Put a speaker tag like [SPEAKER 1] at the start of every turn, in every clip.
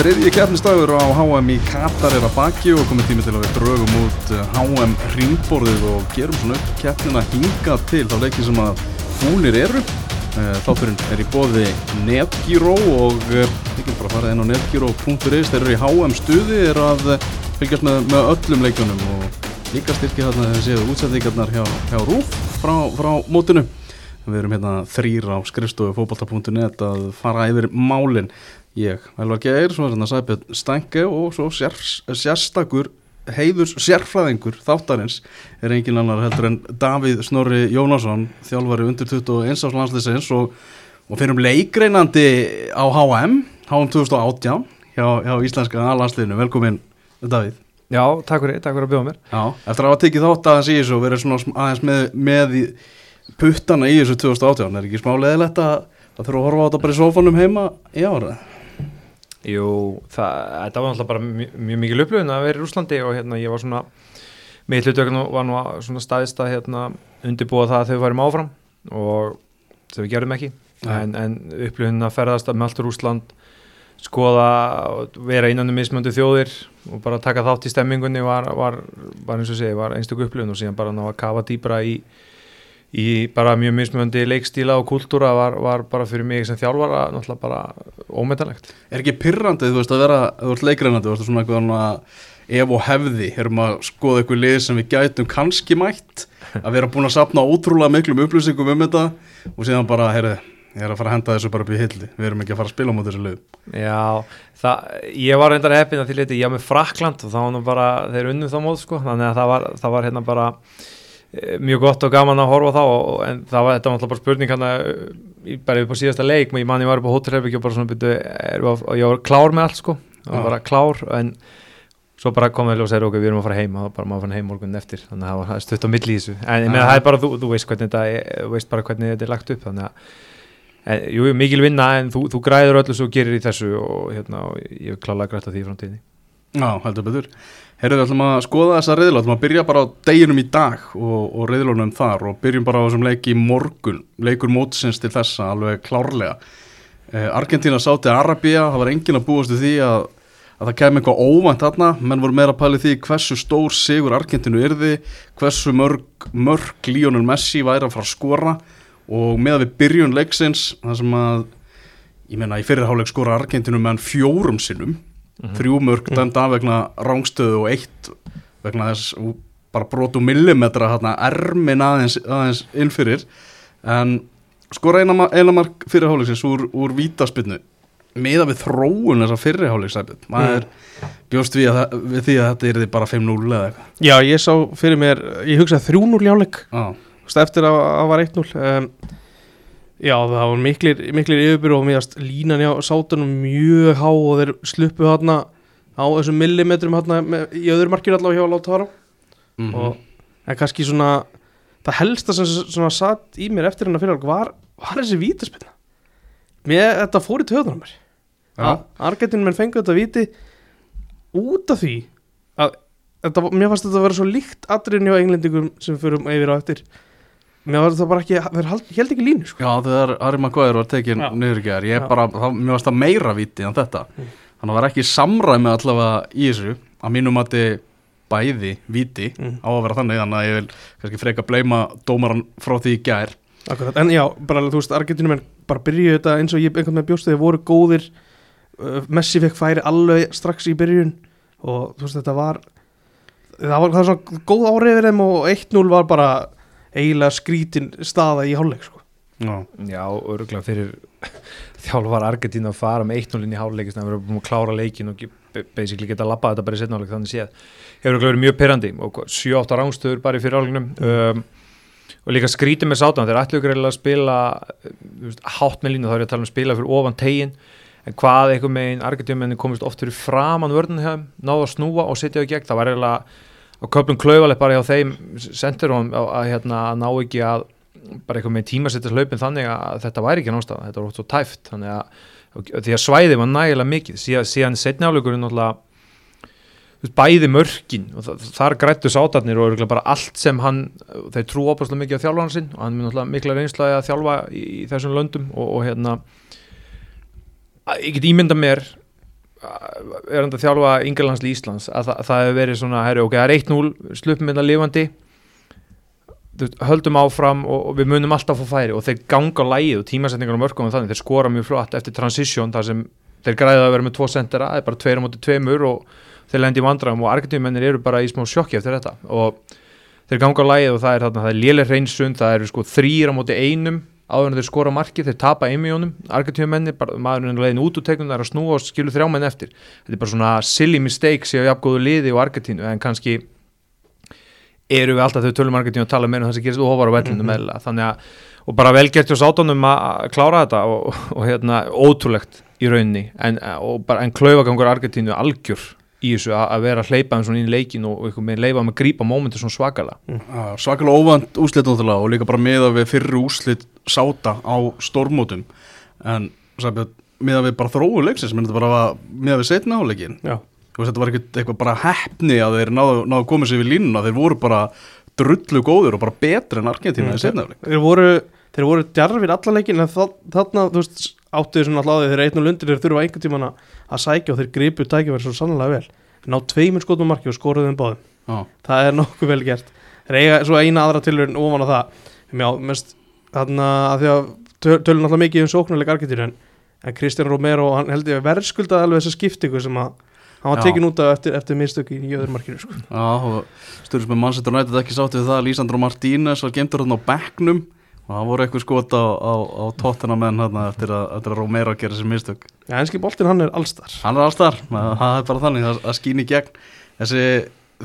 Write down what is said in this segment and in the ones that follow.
[SPEAKER 1] Þriðji keppnistagur á HM í Katar er að baki og komið tími til að við drögum út HM ringborðið og gerum svona upp keppnina hinga til þá leikið sem að fúnir eru. Eh, Þátturinn er í bóði Netgyro og eh, ég get bara farið inn á netgyro.is þeir eru í HM stuði, er að eh, fylgjast með, með öllum leikjunum og líka styrkja hérna þegar séu útsendingarnar hjá, hjá Rúf frá, frá mótinu. Við erum hérna þrýr á skrifstofu fókbalta.net að fara yfir málinn. Ég, Elvar Geir, svo hérna Sæbjörn Stænke og svo sér, sérstakur heiðurs sérfræðingur þáttarins er engin annar heldur en Davíð Snorri Jónasson, þjálfari undir 21 ás landsleisins og, og fyrir um leikreinandi á HM, HM 2018 hjá, hjá Íslenska landsleinu. Velkomin Davíð.
[SPEAKER 2] Já, takk fyrir, takk fyrir að bjóða mér.
[SPEAKER 1] Já, eftir að hafa tekið þátt aðeins í þessu og verið svona aðeins með, með puttana í þessu 2018, er ekki smá leðilegt að það þurfa að horfa á þetta bara í sófanum heima í ára?
[SPEAKER 2] Jú, það, var náttúrulega bara mjög, mjög mikil upplöfun að vera í Úslandi og hérna ég var svona, mitt hlutöknu var nú svona staðist að hérna undirbúa það að þau varum áfram og þau gerðum ekki, en, en upplöfun að ferðast með alltur Úsland, skoða, vera innan um mismöndu þjóðir og bara taka þátt í stemmingunni var, var, var eins og segi, var einstaklega upplöfun og síðan bara ná að kafa dýbra í í bara mjög mismjöndi leikstíla og kúltúra var, var bara fyrir mig sem þjálfara náttúrulega bara ómetanlegt.
[SPEAKER 1] Er ekki pyrrandið, þú veist, að vera þú veist leikrænandi, þú veist, svona eitthvað ef og hefði, erum að skoða eitthvað lið sem við gætum kannski mætt að vera búin að sapna ótrúlega miklum upplýsingum um þetta og síðan bara, heyrðu ég er að fara að henda þessu bara upp í hildi. Við erum ekki að fara að spila mot þessu lið
[SPEAKER 2] Já, það, ég var reyndar heppin að því liti, ég var með Frakland og þá var bara, þeir unnum þá mót sko, þannig að það var, það var hérna bara mjög gott og gaman að horfa þá og, en það var, þetta var alltaf bara spurning hann að bara upp á síðasta leik, ég man ég var upp á hótelherbyggju og bara svona byrju, og ég var klár með allt sko, það var bara klár en svo bara komum við og segja okkur við erum að fara heim og bara maður að fara heim morgun eftir. Þannig að það var stutt á milli í þessu. En ég meina það er bara, þú, þú veist hvernig þetta þú veist bara hvernig þetta er lagt upp þannig að en, jú, mikil vinna en þú, þú græður öllu svo gerir í þessu og hérna, og ég er klálega grætt að því framtíðinni
[SPEAKER 1] Já, heldur betur. Herru, við ætlum að skoða þessa reyðlun, við ætlum að byrja bara á deginum í dag og, og reyðlunum þar og byrjum bara á þessum leiki morgun, leikur mótsins til þessa alveg klárlega. Eh, Argentina sáti Arabia, það var engin að búast því að, að það kemur eitthvað óvænt þarna, menn voru meira að pæli því hversu stór sigur Argentinu yrði, hversu mörg, mörg Lionel Messi væri að fara að skora og með að við byrjun leiksins, það sem að, ég menna í fyrirháleik skora Argentinu meðan fjórum sinnum, Mm -hmm. þrjú mörg mhm. dæmda af vegna rángstöðu og eitt vegna þess bara brotu millimetra hérna ermin aðeins, aðeins innfyrir en skora einamark fyrirháleiksins úr, úr vítaspinnu meða við þróun þessar fyrirháleiksæpið maður mm. bjóst við, að, við því að þetta er bara 5-0 eða eitthvað
[SPEAKER 3] Já ég sá fyrir mér, ég hugsaði 3-0 jáleik ah. eftir að það var 1-0 um, Já, það var miklir, miklir yfirbyrg og mér línan á sátunum mjög há og þeir sluppu hérna á þessum millimetrum hérna í öðru markir allavega hjá Láttara mm -hmm. og en kannski svona það helsta sem svona satt í mér eftir hennar fyrir var, var þessi vítaspilna mér, þetta fór í töðunum mér ja. Argentin menn fengið þetta víti út af því að þetta, mér fannst þetta að vera svo líkt aðriðin hjá englendingum sem fyrir yfir á eftir Mér var það bara ekki, það held ekki línu sko.
[SPEAKER 1] Já þegar Harry Maguire var tekinn ég bara, það, mér varst það meira viti en þetta, mm. þannig að það var ekki samræmi allavega í þessu, að mínum að þið bæði viti mm. á að vera þannig, þannig að ég vil kannski freka bleima dómaran frá því í gær.
[SPEAKER 3] Akkurat, en já, bara þú veist, Argentinum er bara byrjuð þetta eins og ég einhvern veginn bjóst þegar voru góðir. Uh, Messi fekk færi alveg strax í byrjun og þú veist, þetta var það var, það var svona góð árið við þeim og 1-0 var bara eiginlega skrítin staða í hálfleik sko.
[SPEAKER 2] Já, Já öruglega fyrir þjálfar Argentín að fara með 1-0 inn í hálfleik þannig að við erum búin að klára leikin og basically geta að lappa þetta bara í setnáleik þannig séð hefur öruglega verið mjög perandi og 7-8 rángstöður bara í fyrir hálfleiknum. Um, og líka skrítið með sátan þeir ætlu ykkur að spila hátt með línu þá er ég að tala um spila fyrir ofan tegin en hvað eitthvað megin Argentín komist oft fyrir framann vörðunum náða að snúa og setja það gegn það var eiginlega og köplum klauvaleg bara hjá þeim sendur hún að, hérna, ná ekki að bara eitthvað með tímasettis hlaupin þannig að þetta væri ekki náttúrulega, þetta var ótt svo tæft þannig að því að svæði var nægilega mikið. Síðan, síðan setnjáleikurinn náttúrulega bæði mörkin og það, þar grættu sátarnir og bara allt sem hann, þeir trú opastlega mikið á þjálfana sinn og hann er mikla reynslaði að þjálfa í, í þessum löndum og, og hérna ég get ímynda mér er hann að þjálfa Ingerlandsli Íslands að það, það hefur verið svona, herri, ok, það er 1-0 sluppum með það lifandi höldum áfram og, og við munum alltaf að færi og þeir ganga lægið og tímasetningar á mörgum og þannig, þeir skora mjög flott eftir transition þar sem þeir græða að vera með tvo sendera, það er bara tveir á móti tveimur og þeir lendi í vandræðum og argentumennir eru bara í smá sjokki eftir þetta. Og þeir ganga lægið og það er, er lélir reynsund, það eru sko þrýr á móti einum áður en þeir skora markið, þeir tapa einmjónum argentumennir, maðurinn er leiðin út úr teiknum það er að snúa og skilu þrjá menn eftir. Þetta er bara svona silly mistake séu jafngóðu liði og argentínu en kannski eru við alltaf þau tölumarketing að tala meira um það sem gerist ofar á vellinu mm -hmm. þannig að, og bara velgert hjá sátunum að klára þetta og, og hérna, ótrúlegt í rauninni. En, en klaufagangur Argentínu algjör í þessu að, vera að hleypa um svona inn í leikin og, og með leifa með grípa mómentur svona svakala
[SPEAKER 1] mm. Svakala óvand úslit og líka bara meða við fyrri úslit sáta á stormótum en meða við bara þróu leiksins meða við setna áleikin Já. Þetta var eitthvað bara hefni að þeir náðu, náðu að koma sér við línuna, þeir voru bara drullu góður og bara betur en Argentina mm, í setnafleik.
[SPEAKER 3] Þeir voru, þeir voru djarfir allanleikin en þarna þú veist áttuði svona alltaf þeir einn og lundir þeir þurfa einhvern tíman að sækja og þeir gripu tækjaverð svo sannlega vel. Náðu tveimur skotum marki og skoruðu þeim báðum. Ah. Það er nokkuð vel gert. Þeir eiga svo eina aðra tilhörn ofan á það. Já, mest þarna að því að tölun alltaf mikið um sóknarleik Argentina en, en Kristján Romero hann held ég verðskuldaði alveg þessa skiptingu sem að hann var tekin út af eftir, eftir mistöki í jöðurmarkinu sko.
[SPEAKER 1] Já, og stjórnum með mannsettur nættið ekki sátti við það að Lísandro Martínez var gemtur hérna á begnum og það voru eitthvað skot á, á, á tóttina menn hérna eftir að, eftir að Romero gera sér mistök.
[SPEAKER 3] Já, enski boltin hann er allstar.
[SPEAKER 1] Hann er allstar, það er bara þannig að, að skýni gegn. Þessi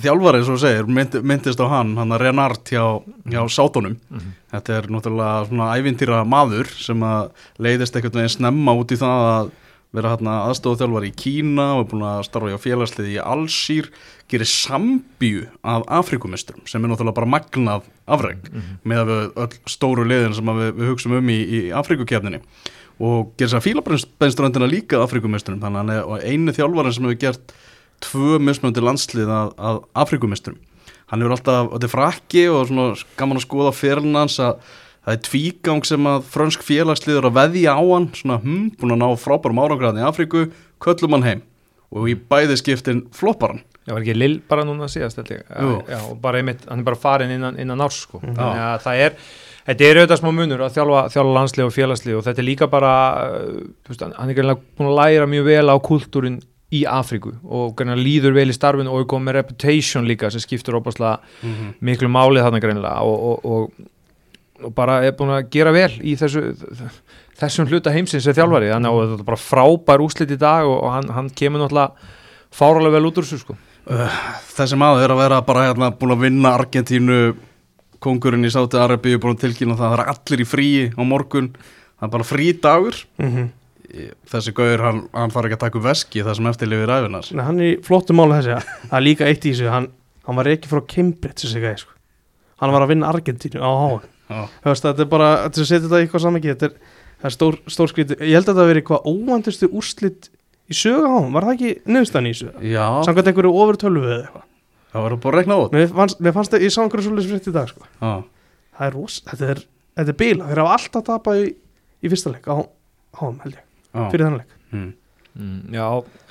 [SPEAKER 1] þjálfari eins og segir, mynd, myndist á hann hann er Renard hjá, hjá sátunum. Mm -hmm. þetta er náttúrulega svona ævintýra maður sem að leiðist eitthvað snemma út í það að vera hérna aðstofþjálfar í Kína og er búin að starfa í félagsliði í Allsýr gerir sambíu af Afrikumisturum sem er náttúrulega bara magnað afreg mm -hmm. með að við öll stóru liðin sem við, við hugsaum um í, í Afrikukefninni og gerir þess að fílabænströndina líka Afrikumisturum þannig að einu þjálfarin sem hefur gert tvö mismöndi landslið að, að Afrikumisturum hann hefur alltaf, þetta er frakki og gaman að skoða fyrir hans að það er tvígang sem að frönsk félagsliður að veðja á hann svona hm, búin að ná frábærum árangræðin í Afríku köllum hann heim. Og í bæði skiptin floppar hann.
[SPEAKER 2] Já, var ekki Lill bara núna síðast Já, bara einmitt, hann er bara farin innan, innan árs sko, mm. þannig að það er þetta er auðvitað smá munur að þjálfa, þjálfa landslið og félagslið og þetta er líka bara veist, hann er ekki búin að læra mjög vel á kultúrin í Afríku og líður vel í starfinu og er komið með reputation líka sem skiptur óbáslega mm -hmm. miklu málið þarna greinlega og, og, og og bara er búin að gera vel í þessu, þessum hluta heimsins sem þjálfari, þannig að þetta er bara frábær úslit í dag og, og hann, hann kemur náttúrulega fáralega vel út úr þessu sko. Uh,
[SPEAKER 1] Þessi maður er að vera bara hérna búin að vinna Argentínu kongurinn í Sáti Arabi búin að tilkynna það, það er allir í fríi á morgun, það er bara frí dagur. Mm -hmm. þessi gauður hann, hann far ekki að taka veski það sem eftirlifir ræðunar
[SPEAKER 3] Hann er í flottu málu þessi. Það er líka eitt í þessu, hann, hann var ekki frá Cambridge þessi gæði sko. Hann var að vinna Argentínu á háan Veist, þetta er bara, þetta setja þetta í eitthvað saman þetta er, er stór, stór skriti ég held að það veri eitthvað óvandustu úrslitt í sögu á, var það ekki nöðstan í sögu?
[SPEAKER 1] Já.
[SPEAKER 3] Samkvæmt einhverju ofur tölvu eða eitthvað.
[SPEAKER 1] Það var bara að rekna út.
[SPEAKER 3] Mér fannst, mér fannst það, ég sá einhverju svolítið spritt í dag sko. það er ros, þetta er þetta er bíla, þeir hafa alltaf tapað í, í fyrsta leik á háum held ég. Fyrir þennan leik. Hmm.
[SPEAKER 2] mm, já.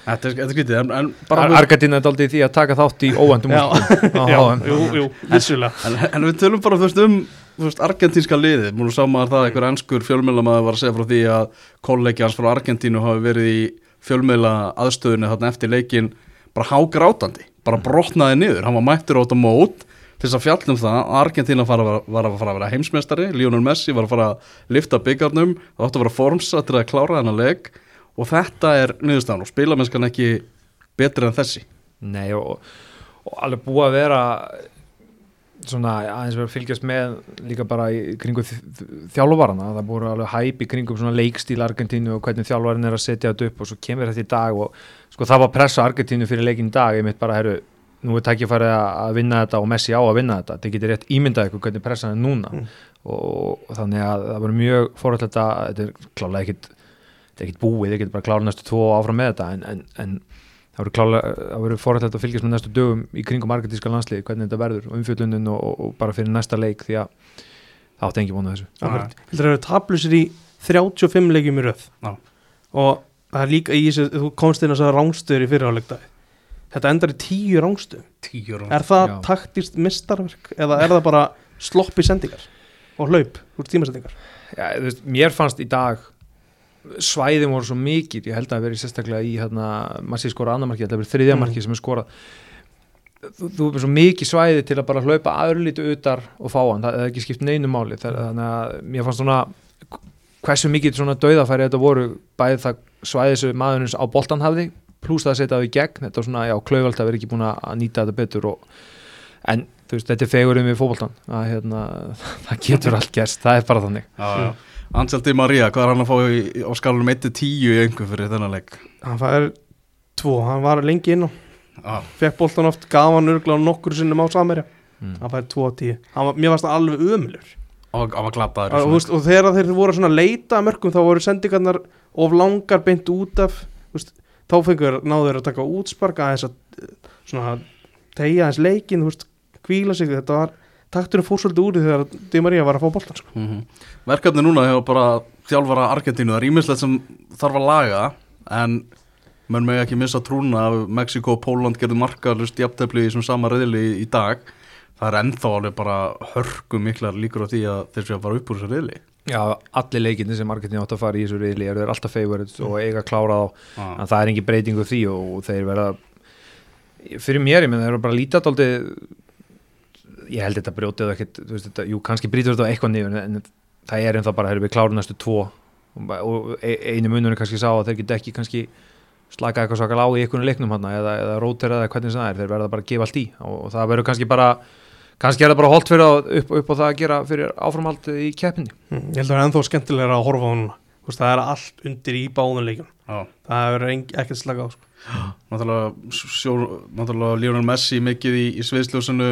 [SPEAKER 1] Þetta er, er skrítið, en, en
[SPEAKER 2] bara... Ar Argentina er aldrei því að taka þátt í óvendum úrslitum
[SPEAKER 3] Já, jú, jú, vissulega.
[SPEAKER 1] En, en við tölum bara, veist, um þú veist, argentínska liðið, múlum saman að það einhver ennskur fjölmjölamæður var að segja frá því að kollegi hans frá Argentínu hafi verið í fjölmjöla aðstöðinu þarna eftir leikin bara hágrátandi, bara brotnaði niður. Hann var mættur átt á mót til þess að fjallum það að Argentína var að fara að vera heimsmeistari, Lionel Messi var að fara að lifta byggarnum, það átt að vera formsa til að klára þennan leik og þetta er niðurstafn og spilamennskan ekki betri en þessi.
[SPEAKER 2] Nei og, og alveg búið að vera svona aðeins verið að fylgjast með líka bara í kringu þjálfvarana það búið alveg hæp í kringum svona leikstíl Argentínu og hvernig þjálfvarin er að setja þetta upp og svo kemur þetta í dag og sko það var pressa Argentínu fyrir leikin í dag ég mitt bara, herru, nú er tækifærið að vinna þetta og Messi á að vinna þetta. Þetta getur rétt ímyndað eitthvað hvernig pressan er núna. Mm. og, og þannig að það var mjög fórhald þetta, þetta er klálega ekkit þetta er ekkit búið, þetta getur bara klála næstu tvo áfram með þetta en, en, en það verður forrættlega að fylgjast með næstu dögum í kringum argentíska landslið, hvernig þetta verður og umfjöldunum og, og bara fyrir næsta leik því að það átt engi að þessu.
[SPEAKER 3] Það eru tablusir í 35 leikjum í röð? Já. og það er líka í þessu, þú komst inn að að rángstöður í fyrirháleikdaði þetta endar í tíu rángstöðum
[SPEAKER 1] Tíu rán
[SPEAKER 3] er það
[SPEAKER 2] Já.
[SPEAKER 3] taktist mistarverk eða er það bara sloppi sendingar og hlaup úr tímasendingar?
[SPEAKER 2] Já, veist, mér fannst í dag svæðin voru svo mikið ég held að það veri sérstaklega í hérna, maður sé skora annar marki, þetta er þriðja
[SPEAKER 3] Mm.
[SPEAKER 2] marki sem er skorað þú, þú er svo mikið svæði til að bara hlaupa aðurlítu utar og fá hann, það er ekki skipt neinu máli þannig að mér fannst svona hversu mikið svona dauðafæri þetta voru bæði það svæði sem maðurins á boltan hafði pluss það að setja það í gegn þetta var svona, já, klauvalt að vera ekki búin að nýta þetta betur og, en þú veist, þetta er fegurum við fótboltan að hérna, það getur allt gerst, það er bara þannig
[SPEAKER 1] Já, já. Ansel Di Maria, hvað er hann að fá í, á skalunum 1-10 í einhver fyrir þennan leik?
[SPEAKER 3] hann fær tvo, hann var lengi inn á
[SPEAKER 1] Já,
[SPEAKER 3] fekk boltan oft, gaf hann örgla nokkur sinnum á samerja,
[SPEAKER 2] mm.
[SPEAKER 3] hann fær tvo og tíu hann var, mér varst það alveg ömulur
[SPEAKER 1] og hann var glataður.
[SPEAKER 3] og, veist, og þegar þeir voru svona að leita að mörgum þá voru sendingarnar of langar beint út af veist, þá fengur náður að taka útsparka aðeins að eh, svona tegja aðeins leikin, kvíla sig þetta var, takturinn fór svolítið úr því þegar Di Maria var að fá boltan sko.
[SPEAKER 1] Mm Verkefni núna hefur bara þjálfara Argentínu, það er ímislegt sem þarf að laga en menn með ekki missa trúna að Mexiko og Póland gerðu markalust jafntefli í svona sama reyðli í, dag það er ennþá alveg bara hörku miklar líkur á því að þeir séu að fara upp úr þessu reyðli
[SPEAKER 2] Já, allir leikinni sem marketing átt að fara í þessu reyðli eru alltaf favorites og eiga að klára þá
[SPEAKER 1] ah.
[SPEAKER 2] en það er engin breytingu því og, þeir verða fyrir mér, ég menn þeir eru bara lítið aldrei ég held þetta brjótið ekkert, þú veist þetta, jú, kannski brýtur þetta eitthvað niður en það er ennþá bara, eru við klára næstu tvo. Og, e- einu munurinn kannski sá að þeir geta ekki kannski slaka eitthvað svakal á í einhvern leiknum hann eða, eða rótera eða hvernig sem það er, þeir verða bara að gefa allt í. Og, og það verður kannski bara kannski er það bara holdt fyrir að, upp, upp á það að gera fyrir áframhaldið í keppinni
[SPEAKER 3] mm, ég held að það er ennþá skemmtilegra að horfa á hún það er allt undir í báðun leikum
[SPEAKER 1] Já,
[SPEAKER 3] það verður ekkert slaka á sko.
[SPEAKER 1] náttúrulega, Lionel Messi mikið í, í sviðsljósinu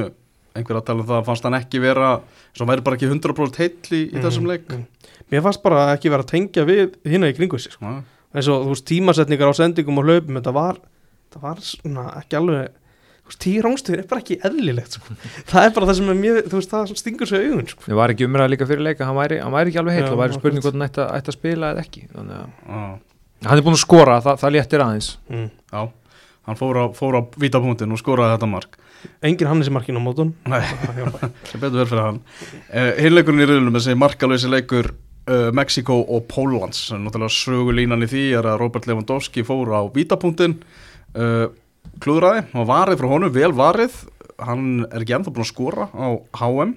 [SPEAKER 1] einhver að tala um það, fannst hann ekki vera svo væri bara ekki 100% heill í, í þessum leik
[SPEAKER 3] mm. mér fannst bara ekki vera að tengja við hinna í kringu sig sko. Eins og þú veist tímasetningar á sendingum og hlaupum þetta var, þetta var svona ekki alveg þú veist, tíu rángstöður er bara ekki eðlilegt sko. það er bara það sem er mjög, þú veist, það stingur sig í augun sko.
[SPEAKER 2] Mér var ekki umræða líka fyrir leika, hann væri, hann væri ekki alveg heill
[SPEAKER 3] Já,
[SPEAKER 2] og væri spurning hvort hann ætti, að- ætti að spila eða ekki þannig að
[SPEAKER 1] já,
[SPEAKER 2] hann er búin að skora, það, það léttir aðeins
[SPEAKER 3] mm.
[SPEAKER 1] já hann fór á, fór á vítapunktin og skoraði þetta mark
[SPEAKER 3] engin Hannes í markinu á mótun.
[SPEAKER 1] Nei, sem betur verð fyrir hann. Uh, Hinleikurinn í riðlunum, þessi markalösi leikur uh, Mexiko og Póllands. Náttúrulega sögulínan í því er að Robert Lewandowski fór á vítapunktin uh, klúðraði og varið frá honum, vel varið. Hann er ekki ennþá búin að skora á HM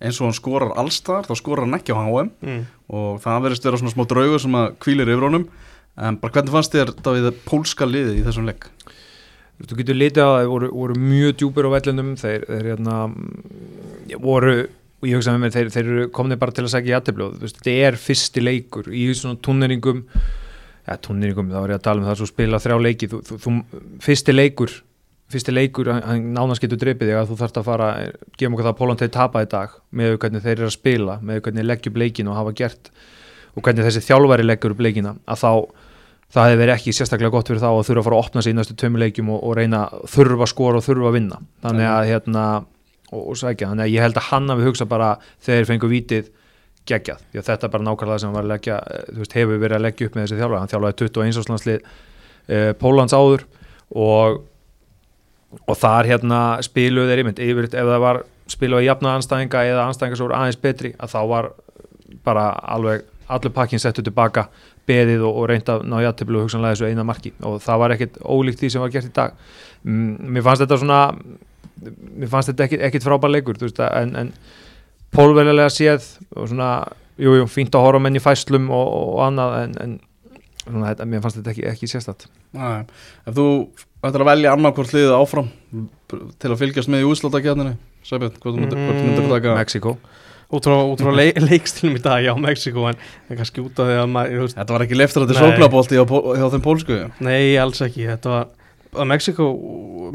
[SPEAKER 1] eins og hann skorar allstar, þá skorar hann ekki á HM
[SPEAKER 3] mm.
[SPEAKER 1] og það verðist vera svona smá draugur sem að kvílir yfir honum. En bara hvernig fannst þér Davíð pólska liðið í þessum leik?
[SPEAKER 2] Þú getur litið á það, voru, voru mjög djúpir á vellunum, þeir, þeir hérna, voru og ég hugsa með mér, þeir, þeir komni bara til að segja jættiblóð, þetta er fyrsti leikur í svona túnneringum. Ja, túnneringum, þá er ég að tala um það svo spila þrjá leiki, þú, þú, þú, fyrsti leikur fyrsti leikur, hann- nánast getur drepið þig að þú þarft að fara, gefum okkur það að Póland þeir tapa í dag, með hvernig þeir eru að spila með leggja upp leikinu og hafa gert og hvernig þessi þjálfari leggur upp leikina að þá, það hefði verið ekki sérstaklega gott fyrir þá að þurfa að fara að opna sig í næstu tveimur leikjum og, og reyna að þurfa að skora og þurfa að vinna. Þannig að hérna og, og sækja, þannig að ég held að hann hafi hugsað bara þegar þeir fengu vítið geggjað, því að þetta er bara nákvæmlega sem að leggja, eh, veist, hefur verið að leggja upp með þessi þjálfari, hann þjálfaði 21 áslandslið uh, Pólans áður og og þar hérna spiluðu þeir yfir, ef það var spiluðu jafna anstæðinga eða anstæðinga voru aðeins betri að þá var bara alveg allur pakkin settu tilbaka beðið og, og reynd að ná jættiblu og hugsanlega þessu eina marki. Og það var ekkit ólíkt því sem var gert í dag. Mm, mér fannst þetta svona mér fannst þetta ekkit, ekkit frábær leikur þú veist, en, en pólverulega séð og svona, jú, jú, fínt að horfa menn í fæslum og, og annað en, en svona, þetta, mér fannst þetta ekki, ekki sérstætt
[SPEAKER 1] Nei, ef þú ættir að velja annarkvort liðið áfram til að fylgjast með í úslátakjarninu Sæbjörn, hvað þú myndir, mm,
[SPEAKER 3] Mm,
[SPEAKER 1] taka?
[SPEAKER 2] Mexiko
[SPEAKER 3] út frá, leik, leikstilum í dag, já, Mexiko en, en kannski út af því að maður, veist,
[SPEAKER 1] Þetta var ekki leiftur að þetta
[SPEAKER 3] Nei.
[SPEAKER 1] sóklabolti hjá, þeim pólsku
[SPEAKER 3] nei, alls ekki þetta var, að Mexiko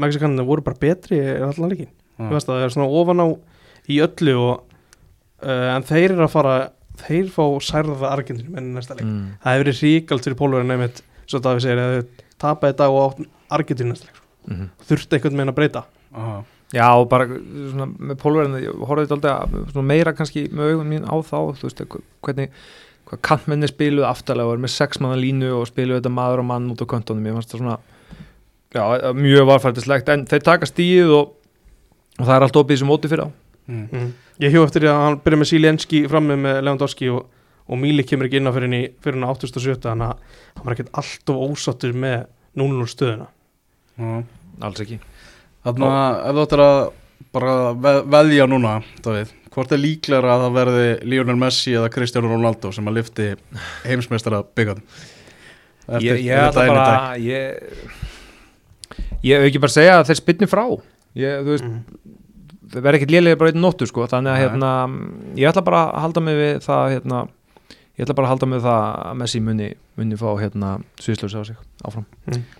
[SPEAKER 3] Mexikaninu voru bara betri allan leikin
[SPEAKER 1] Já.
[SPEAKER 3] Þú veist að það er svona ofan á í öllu og, uh, en þeir eru að fara þeir fá særða Argentinum enn í næsta leik
[SPEAKER 2] mm.
[SPEAKER 3] það hefur verið ríkald fyrir pólverðin nefnitt svo Davíð segir að þau tapaði í dag og átt Argentínu næsta leik
[SPEAKER 2] Mm -hmm.
[SPEAKER 3] þurfti einhvern veginn að breyta
[SPEAKER 1] Aha.
[SPEAKER 2] Já, og bara svona með pólverðin, ég horfði svona meira kannski með augun mín á þá, þú veist, hvernig hvað kantmenni spiluðu aftalega og er með sex manna línu og spiluðu þetta maður og mann út á kontónum ég fannst það svona já, mjög varfærdislegt en þeir taka stíð og, og það er allt opið sem móti fyrir á
[SPEAKER 1] Mm.
[SPEAKER 3] Mm. Ég hjú eftir að hann byrja með Sílenski frammi með Lewandowski og, og Míli kemur ekki inn á fyrir henni fyrir henni 807 þannig að hann var ekkert alltof ósattur með 0-0 stöðuna
[SPEAKER 1] Já.
[SPEAKER 2] alls ekki
[SPEAKER 1] Þannig að ef þú ættir að bara ve veðja núna, Davíð, hvort er líklega að það verði Lionel Messi eða Cristiano Ronaldo sem að lifti heimsmeistara byggðum?
[SPEAKER 2] ég, ég ætla bara ég, ég ekki bara að segja að þeir spynni frá ég, þú veist,
[SPEAKER 3] mm.
[SPEAKER 2] það verður ekkert lélega bara einn nóttu sko, þannig að hérna, ég ætla bara að halda mig við það hérna, ég ætla bara að halda við það að Messi muni, muni fá hérna sviðslösa á sig áfram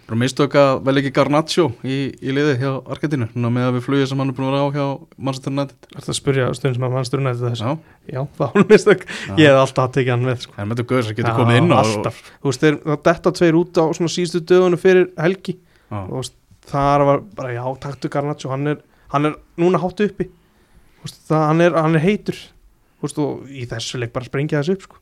[SPEAKER 1] Bara mistök að vel ekki Garnaccio í, í liði hjá Argentínu, núna með að við flugið sem hann er búin að vera á hjá Manchester United.
[SPEAKER 3] Það er að spyrja stundum sem að styrna þetta þessu
[SPEAKER 1] Já,
[SPEAKER 3] Já, það var mistök
[SPEAKER 1] Já.
[SPEAKER 3] Ég hef alltaf að tekið hann með sko.
[SPEAKER 1] en með þetta guður sem getur
[SPEAKER 3] Já,
[SPEAKER 1] komið inn á.
[SPEAKER 3] alltaf. Þú veist, þeir, það detta tveir út á svona síðustu dögunum fyrir helgi
[SPEAKER 1] Já,
[SPEAKER 3] Þú veist, það var bara, já, taktu Garnaccio hann er, hann er núna háttu uppi Þú það, hann, er, hann er heitur Þú og í þessu leik bara sprengja þessu upp sko.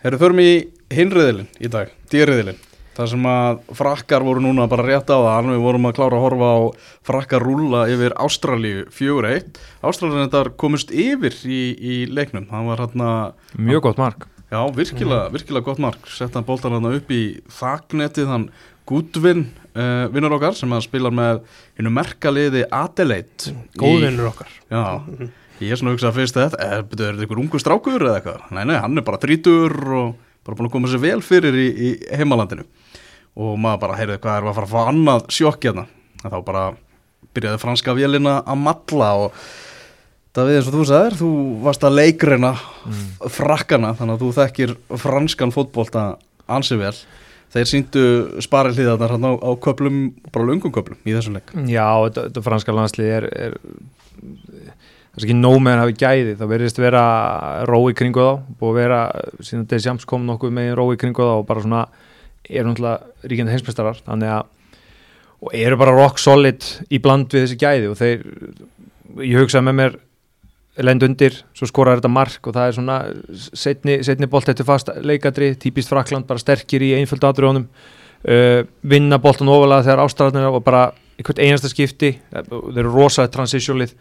[SPEAKER 1] Herru, förum í hinriðilinn í dag, dýriðilinn. Það sem að frakkar voru núna bara rétt á það, við vorum að klára að horfa á frakkar rúlla yfir Ástralíu 4-1. Ástralíu þetta komist yfir í, í leiknum, það var hérna
[SPEAKER 2] mjög gott mark.
[SPEAKER 1] Já, virkilega, virkilega gott mark. Setta hann boltan hann upp í þaknetið hann Gudvin uh, vinnur okkar sem að spila með hennu merkaliði Adelaide
[SPEAKER 3] Góðvinnur okkar.
[SPEAKER 1] Í, Já, ég er svona að hugsa fyrst þetta er, þetta einhver ungu strákur eða eitthvað? Nei, nei, hann er bara þrítur og bara búin að koma sér vel fyrir í, í heimalandinu. Og maður bara, heyrðu, hvað er að fara að fá annað sjokk hérna. Þá bara byrjaði franska vélina að matla og Davíð eins og þú sagðir, þú varst að leikreina frakkana þannig að þú þekkir franskan fótbolta ansi vel. Þeir síndu spari hlýðarnar hann á, á köplum, bara lungum köplum í þessum leik.
[SPEAKER 2] Já, þetta franska landslið er, er ekki nóg með hann hafi gæði það verðist vera ró í kringu þá búið að vera, síðan Desjams kom nokkuð með ró í kringu þá og bara svona eru náttúrulega ríkjandi heimsmeistarar þannig að, og eru bara rock solid í bland við þessi gæði og þeir, ég hugsaði með mér lend undir, svo skorar þetta mark og það er svona setni, setni bolt eftir fast leikadri, típist Frakland bara sterkir í einföldu atriðunum uh, vinna boltan ofalega þegar ástæðanir og bara í hvert einasta skipti þeir eru rosaði transitiólið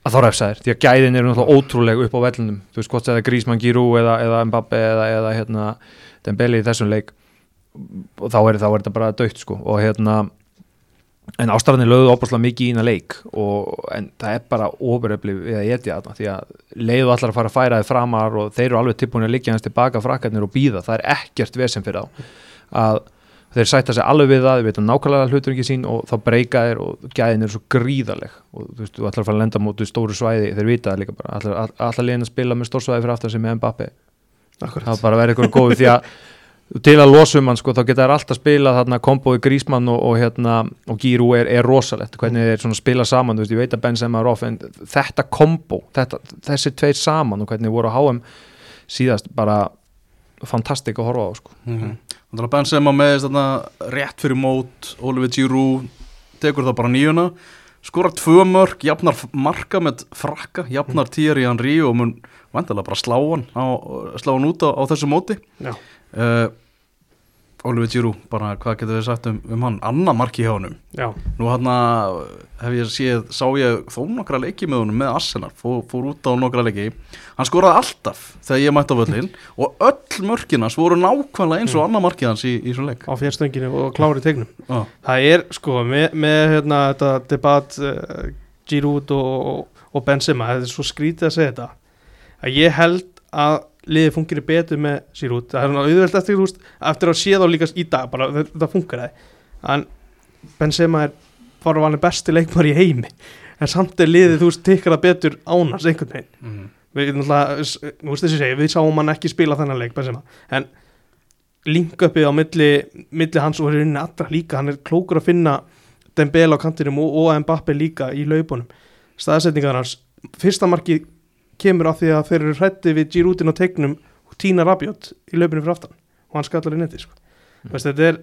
[SPEAKER 2] að þá refsaðir, því að gæðin eru náttúrulega ótrúlega upp á vellunum, þú veist hvort það er Grísmann Girú eða, eða Mbappe eða, eða hérna, Dembele í þessum leik og þá er, þá er þetta bara dögt sko. Og hérna en ástæðanir lögðu óbúslega mikið í ína leik og, en það er bara ofuröfli við að etja þarna því að leiðu allar að fara að færa þið framar og þeir eru alveg tilbúin að liggja hans tilbaka frakkarnir og býða, það er ekkert vesen fyrir þá að þeir sætta sig alveg við það, þeir veit að nákvæmlega hlutur ekki sín og þá breyka þeir og gæðin er svo gríðarleg. Og þú veist, þú ætlar að fara að lenda mútið stóru svæði, þeir vita það líka bara. Allar, allar liðin að spila með stórsvæði fyrir aftar sem er
[SPEAKER 3] Akkurat.
[SPEAKER 2] Það bara verður eitthvað góð því að til að losa um hann sko þá geta þær alltaf spila þarna komboði Grísmann og, og hérna og Gíru er, er rosalegt hvernig þeir svona spila saman, þú veist, ég veit að Benzema er off en þetta kombo, þessi tveir saman og hvernig voru á HM síðast bara fantastik að horfa á sko.
[SPEAKER 1] Mm -hmm. Þannig að Benzema með þarna rétt fyrir mót Oliver Giroud tekur það bara nýjuna skorar tvö mörg, jafnar marka með frakka, jafnar týr í hann rí og mun vandalega bara slá hann, á, slá hann út á, á þessu móti.
[SPEAKER 3] Já,
[SPEAKER 1] uh, Oliver Giroud, bara hvað getur við sagt um, um hann, annað marki hjá
[SPEAKER 3] já,
[SPEAKER 1] Nú hann hef ég séð, sá ég þó nokkra leiki með honum með Arsenal, fór, fór út á nokkra leiki. Hann skoraði alltaf þegar ég mætti á völlin og öll mörkinas voru nákvæmlega eins og annað markið hans í, í svo leik.
[SPEAKER 3] Á fjárstönginu og klári tegnum
[SPEAKER 1] Já,
[SPEAKER 3] Það er sko með, með hérna, þetta debatt uh, Giroud og, og, og Benzema það er svo skrítið að segja þetta að ég held að liðið fungir betur með Giroud það er auðvelt eftir, þú veist, eftir að sé þá líka í dag bara þetta, funkar það en Benzema er fara vanlega besti leikmar í heimi en samt er liðið, þú veist, tikkar það betur ánars einhvern veginn.
[SPEAKER 1] Mm.
[SPEAKER 3] við, náttúrulega, við sáum hann ekki spila þennan leik Benzema, en linkupið á milli, milli hans og hérna allra líka, hann er klókur að finna Dembele á kantinum og, og Mbappe líka í laupunum, staðsetningar hans fyrsta marki kemur af því að þeir eru hrætti við Giroudin á tegnum og Tína Rabiot í laupinu fyrir aftan og hann skallar í netti sko. mm. Veist, þetta er,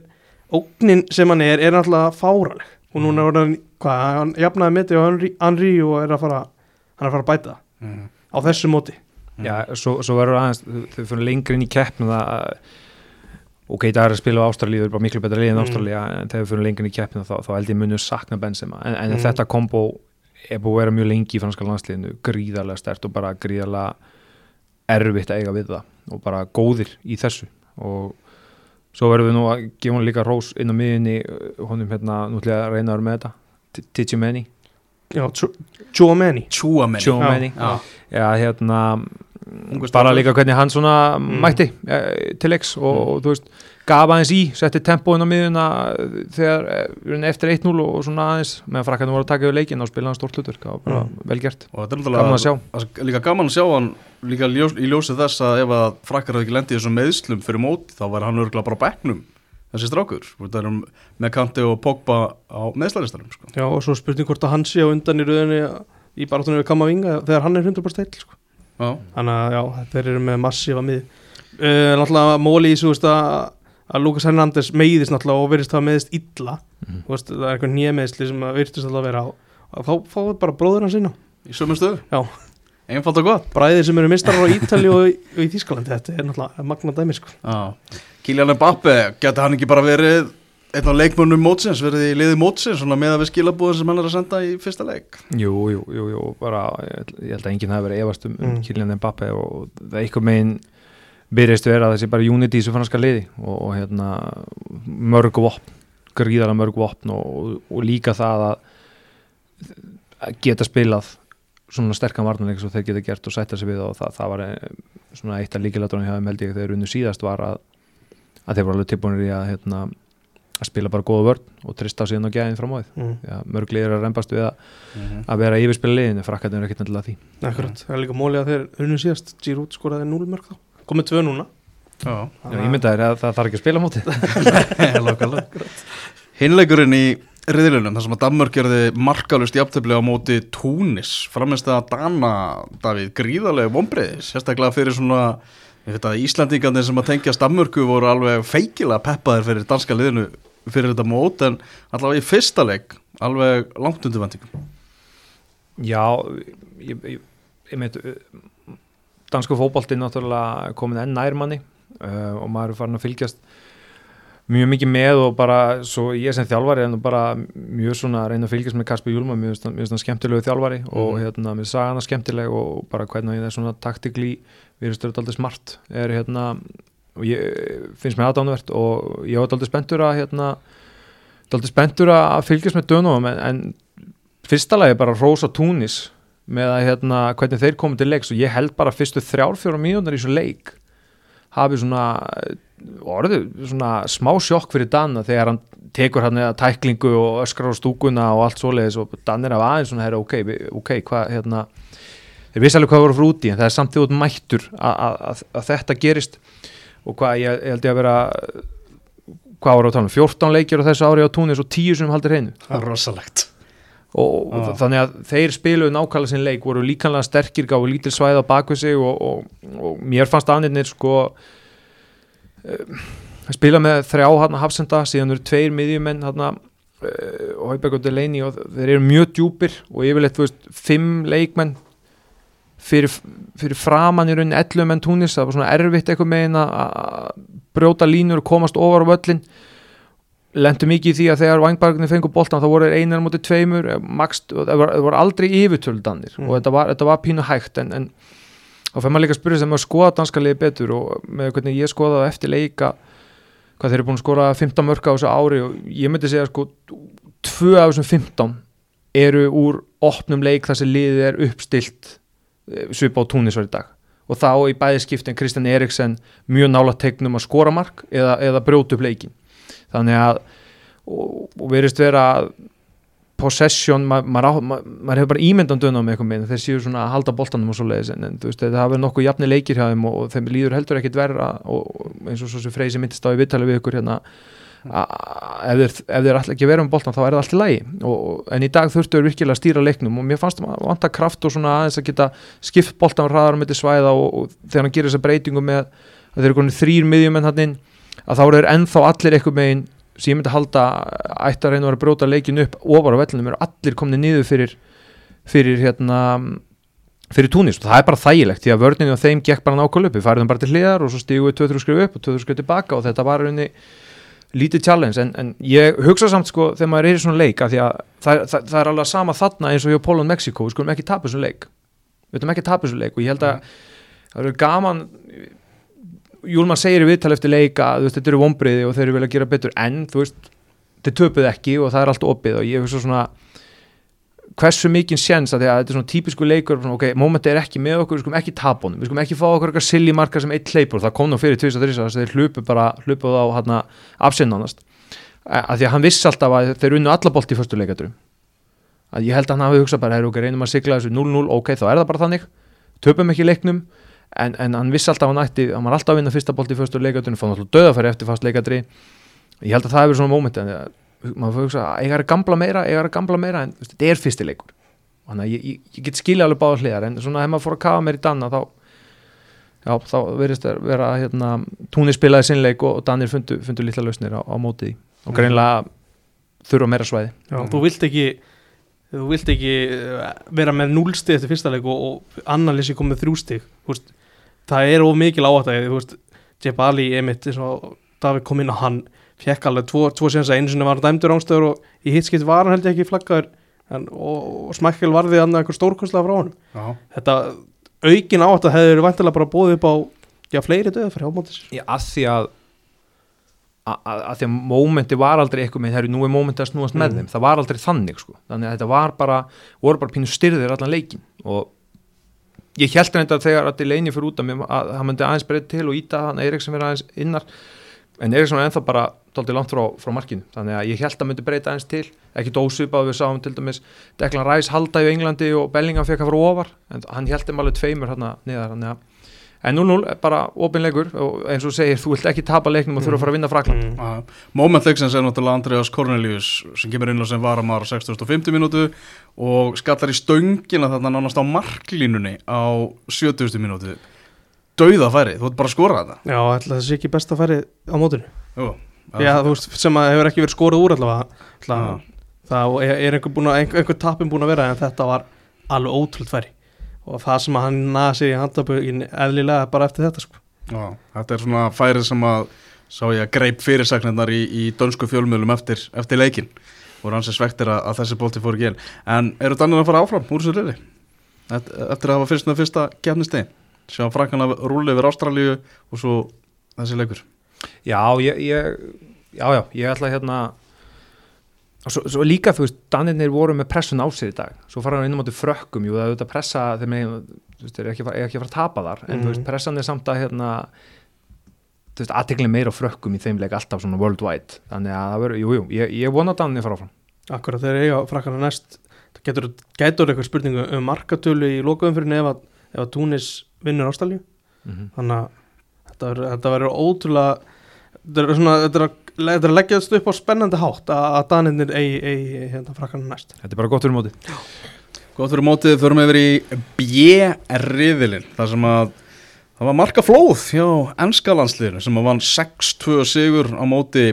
[SPEAKER 3] ógnin sem hann er er náttúrulega fáraleg og núna er hann, hvað, hann jafnaði meti á Henry, Henry og er að fara hann er að fara að bæta það
[SPEAKER 1] Mm.
[SPEAKER 3] á þessu móti
[SPEAKER 2] Já, svo, svo verður aðeins, þau- fyrir lengri inn í keppnum það ok, það er að spila á Ástralíu, þau eru bara miklu betra lið en
[SPEAKER 3] Mm.
[SPEAKER 2] Ástralíu, en þegar þau fyrir lengri inn í keppnum þá, þá held ég munið sakna Benzema en, en
[SPEAKER 3] Mm.
[SPEAKER 2] þetta kombo er búið að vera mjög lengi í franska landsliðinu, gríðarlega stert og bara gríðarlega erfitt að eiga við það og bara góðir í þessu og svo verðum við nú að gefa hún líka rós inn á miðinni honum hérna, nú ætla ég að reyna að vera með þetta Tijumeni,
[SPEAKER 3] Já, Chouameni
[SPEAKER 2] Tjúameni
[SPEAKER 1] Já.
[SPEAKER 2] Já, hérna bara líka hvernig hann svona
[SPEAKER 3] Mm.
[SPEAKER 2] mætti eh, til leiks og,
[SPEAKER 1] Mm.
[SPEAKER 2] og þú veist, gaf aðeins í setti tempóin á miðuna þegar eh, við erum eftir 1-0 og, svona aðeins meðan frakkarnir voru að taka yfir leikin og spila hann stórt hlutur það var bara
[SPEAKER 3] Mm.
[SPEAKER 2] vel gert
[SPEAKER 1] og þetta er
[SPEAKER 2] gaman að sjá
[SPEAKER 1] náttúrulega líka gaman að sjá hann líka ljós, í ljósið þess að ef að frakkar hafði ekki lendið í þessum meðslum fyrir móti þá var hann örgulega bara á bekknum þessi strákur, þetta er um með Kanti og Pogba á meðslaristarum sko.
[SPEAKER 3] Já, og svo spurning hvort að hann sé á undan í rauðinni í baráttunni við Kamavinga þegar hann er 100% heill sko.
[SPEAKER 1] Já,
[SPEAKER 3] Þannig að já, þeir eru með massífa mið uh, Náttúrulega móli í að Lukas Hernandez meiðist náttúrulega og verðist það meðist illa. Þú veist, það er eitthvað nýjameðsli sem að virtist alltaf að vera á og þá fáið bara bróður hans inn á
[SPEAKER 1] í sömu stöðu
[SPEAKER 3] Já.
[SPEAKER 1] Einfalt og gott
[SPEAKER 3] bræðir sem eru mistarar á Ítali og, í- og í Þískalandi þetta er náttúrulega magna dæmi sko.
[SPEAKER 1] Já. Kylian Mbappe, geti hann ekki bara verið einn á leikmönnum mótsins, verið í liði mótsins svona með að við skilabúðin sem hann er að senda í fyrsta leik
[SPEAKER 2] Jú, jú, jú, jú bara, ég, held að enginn hafi verið efast um, um
[SPEAKER 3] Mm.
[SPEAKER 2] Kylian Mbappe og það er eitthvað megin byrjast vera þessi bara unity í þessu franska liði og, og hérna mörg vopn, gríðara mörg vopn og, og, og líka það að, að geta spilað svona sterkan varnarleik svo þeir geta gert og sætta sig við og það, það var eh, svona eitt af líkilatunum hjá þeim held ég þegar unnu síðast var að, að þeir voru alveg tilbúinir í að hérna, að spila bara góða vörn og trista síðan á gæðin fram á því
[SPEAKER 3] mm.
[SPEAKER 2] Já, mörg liður að reymbast við að,
[SPEAKER 1] Mhm.
[SPEAKER 2] að vera yfirspila liðinu, frakkarnir er ekkert nefnilega því.
[SPEAKER 3] Akkurat, það er líka móli að þeir unnu síðast. Giroud skoraði 0 mörg þá komið tvö núna
[SPEAKER 1] Já,
[SPEAKER 2] Já, ég mynda þér að það þarf ekki að spila móti.
[SPEAKER 1] Hinleikurinn í riðlunum, þar sem að Danmörk gerði markalust jafntefli á móti Túnis, framist að Dana, Davíð, gríðarlega vombriði, sérstaklega fyrir svona, ég Íslandingarnir sem að tengjast Danmörku voru alveg feikilega peppaðir fyrir danska liðinu fyrir þetta mót, en allavega í fyrsta leik, alveg langt undir vendingum.
[SPEAKER 2] Já, ég, ég, ég meit dansku fótbolti náttúrulega komin enn nærmanni uh, og maður er farin að fylgjast mjög mikið með og bara svo ég sem þjálfari er nú bara mjög svona að reyna að fylgjast með Kasper Júlma mjög, mjög, mjög skemmtilegu þjálfari og
[SPEAKER 1] Mhm.
[SPEAKER 2] hérna mér sagði hana skemmtileg og bara hvernig það er svona taktikli við erum stöður aldrei smart er hérna og ég finnst mér aðdánuvert og ég var aldrei spenntur að hérna aldrei spenntur að fylgjast með dönum en, en fyrsta lagi bara Rosa Túnis með að hérna hvernig þeir komið til leiks. Og ég held bara fyrstu þrjár fjóra mínúnar í svo leik hafi svona orðið svona smá sjokk fyrir Danna þegar hann tekur hann eða tæklingu og öskrar á stúkuna og allt svoleiðis og Dan er af aðeins svona herra ok, ok, hvað hérna þeir vissi alveg hvað voru frá úti en það er samt því út mættur að, þetta gerist. Og hvað ég, ég held ég að vera hvað voru á talum, 14 leikir á þessu ári á túnis og 10 sem haldir hreinu.
[SPEAKER 1] Það er rosalegt.
[SPEAKER 2] Og
[SPEAKER 1] Ah.
[SPEAKER 2] þannig að þeir spiluðu nákvæmlega sinn leik, voru líkanlega sterkir gáðu lítil svæð á bakvið sig og, og, og mér fannst aðnirnir sko uh, spila með þrjá hann hafsenda, síðan eru tveir miðjumenn hann uh, Hauberg og Delaney og þeir eru mjög djúpir og yfirleitt, þú veist, fimm leikmenn fyrir, fyrir framann í rauninni 11 menn túnis, það var svona erfitt eitthvað megin að að brjóta línur og komast ofar á völlin lendu mikið í því að þegar vangbarginni fengur boltan þá voru þeir einar mútið tveimur eh, max, það var, það var aldrei yfirtöldanir
[SPEAKER 3] Mm.
[SPEAKER 2] og þetta var, þetta var pínu hægt en, en þá fyrir maður líka að spyrja sem að skoða danska liði betur og með hvernig ég skoða það eftir leika hvað þeir eru búin að skora 15 mörka á þessu ári og ég myndi segja sko tvö af þessum 15 eru úr opnum leik þar sem liðið er uppstilt eh, svipa á túnisvar í dag. Og þá í bæði skiptin Kristjan Eriksen mjög nála tegnum að skora mark eða, eða brjóta upp leikin þannig að og, og verist vera að possession, ma maður, á, ma maður hefur bara ímyndan döna með eitthvað með þeir séu svona að halda boltanum og svo leiðis en, en veist, það hafa nokkuð jafni leikir hjá þeim og, og þeim líður heldur ekkit verra og, og eins og svo sem Freysi myndist á í vittali við ykkur hérna a- ef þeir, ætla ekki að vera um boltan þá er það allt í lagi. Og, og- en í dag þurftu þeir virkilega að stýra leiknum og mér fannst það vanta kraft og svona aðeins að geta skipt boltan hraðar á milli svæða og, og þegar hann gerir þessa breytingu með að þeir eru konið þrýr miðjumenn hann inn að þá eru ennþá allir eitthvað megin sem ég myndi halda ætti að reyna að að bróta leikin upp ofar á vellunum eru allir komni niður fyrir fyrir hérna fyrir túnist og það er bara þægilegt því að vörninu og þeim gekk bara nákvæmlega upp. Við færiðum bara til hliðar og svo stígu við 2-3 skrif upp og 2-3 skrif tilbaka og þetta var raunni lítið challenge. En, en ég hugsa samt sko þegar maður er í svona leik að því að það, það, það er alveg sama þarna eins og hjá Pólund Mexiko við skulum ekki tapa þessu leik. Við ætlum ekki að tapa þessu leik og ég held að það eru gaman Júlmann segir í viðtal eftir leika að þetta eru vonbriði og þeir eru vel að gera betur en þú veist, þeir töpuð ekki og það er allt opið og ég hugsa svona hversu mikinn séns að, að þetta er svona típisku leikur svona, ok, momenti er ekki með okkur, við skulum ekki tapa honum við skulum ekki fá okkur eitthvað silly marka sem eitt hleypur það kom nú fyrir 2003 þess að þeir hlupu bara hlupuð á hérna afsinnanast að því að hann vissi alltaf að þeir unnu allabolt í förstu leikaturum að ég held að hann hafi hugsað bara, ok, reynum að sigla þessu 0-0, ok, þá er það bara þannig. Töpum ekki leiknum en, en hann vissi alltaf að hann ætti, hann var alltaf að vinna fyrsta bolt í förstu leikaturum, fann alltaf döðafæri eftir fast leikatri ég held að það hefur svona móment en maður fyrir að eiga er að gamla meira eiga er að gamla meira, en veist, þetta er fyrstileikur þannig að ég, ég, ég get skilja alveg báða hliðar en svona ef maður fór að kafa mér í danna þá já, þá verðist það vera hérna, túnir spilaði sinnleik og, og Danir fundu, fundu lilla lausnir á, á mótið og
[SPEAKER 3] Mhm.
[SPEAKER 2] greinlega þurfa meira svæði.
[SPEAKER 3] Já, þú vilt ekki þú vilt ekki eh, vera með núlstig eftir fyrsta leik og, og annarlýsi komið þrjústig veist, það er of mikil áhættæði þú veist, Jeff Ali emitt eins og David kom inn og hann fekk alveg tvo, tvo séns að einu sinni var hann dæmdur ánstöður og í hitskipt var hann held ég ekki flaggaður en, og, og smækkel varði hann eitthvað stórkostlega frá hann
[SPEAKER 1] Já,
[SPEAKER 3] þetta aukin áhættæði hefur verið vantilega bara bóðið upp á já, fleiri döða fyrir ámótis
[SPEAKER 2] Já, að því að að, að, að því að mómenti var aldrei eitthvað með þegar nú er mómenti að snúast með
[SPEAKER 3] Mm.
[SPEAKER 2] þeim. Það var aldrei þannig sko, þannig að þetta var bara voru bara pínu styrðir allan leikin og ég held reynda þegar að Delaney fyrir út af mér að hann myndi aðeins breyta til og íta hann Eriksson verið aðeins innar. En Eriksson er ennþá bara dálítið langt frá, frá markinu. Þannig að ég held að myndi breyta aðeins til. Ekki dósvipað við sáum til dæmis Declan Rice halda í Englandi og Bellingham fekk að fara ofar. En hann held þeim alveg tveimur hérna niðar. Þannig að en 0-0 er bara opinleikur og eins og segir, þú vilt ekki tapa leiknum og þurfa að fara að vinna frakland.
[SPEAKER 3] Mm.
[SPEAKER 1] Já, Moment leiksins er náttúrulega Andreas Cornelius sem kemur inn á sem varamar á 6050 mínútu og skallar í stöngina þarna nánast á marklínunni á 70. mínútu. Dauða færi, þú ert bara að skora þetta.
[SPEAKER 3] Já, ætla það sé ekki best að færi á mótinu.
[SPEAKER 1] Jú,
[SPEAKER 3] já, þú veist, sem að hefur ekki verið skorað úr allavega. Ætla,
[SPEAKER 1] Já.
[SPEAKER 3] það er er einhver, búin að, einhver, einhver tapin búin að vera en þetta var alveg ótrúld færi og það sem hann naða sér í handabögin eðlilega bara eftir þetta sko.
[SPEAKER 1] Já, þetta er svona færið sem að sá ég að greip fyrirsagnirnar í, í dönsku fjölmiðlum eftir, eftir leikin og rann sér svektir að, að þessi bólti fór ekki inn. En eru Danir að fara áfram úr þessu liði? Eftir, eftir að hafa fyrst með fyrsta kefnistegi sjá frankana rúli yfir Ástralíu og svo þessi leikur.
[SPEAKER 2] Já, ég, ég já, já, ég ætla hérna og svo, svo líka, þú veist, Danirnir voru með pressun á sig í dag, svo fara hann inn á móti frökkum jú, það er auðvitað pressa veist, þeir eru ekki, að fara- að tapa þar. En
[SPEAKER 3] Mhm.
[SPEAKER 2] þú veist, pressan er samt að hérna þú veist, aðteklið meira á frökkum í þeim leik alltaf svona worldwide, þannig að það verður, jú, jú ég, ég vona að Danirnir fara áfram.
[SPEAKER 3] Akkurat þegar eiga frakkana næst. Það getur, getur eitthvað spurningu um markatölu í lokaumfyrin ef að, ef að Túnis vinnur ástælju
[SPEAKER 2] mm -hmm.
[SPEAKER 3] þannig að þetta verður ótrúlega þetta er, svona, þetta er, að, þetta er að leggja þetta upp á spennandi hátt að, að Daninir eigi, eigi hérna, frakkana næst.
[SPEAKER 2] Þetta er bara gott fyrir móti
[SPEAKER 1] Góð fyrir mótið, förum yfir í B-riðilinn þar sem að það var marka flóð hjá ennska landsliðinu sem að vann 6-2 sigur á móti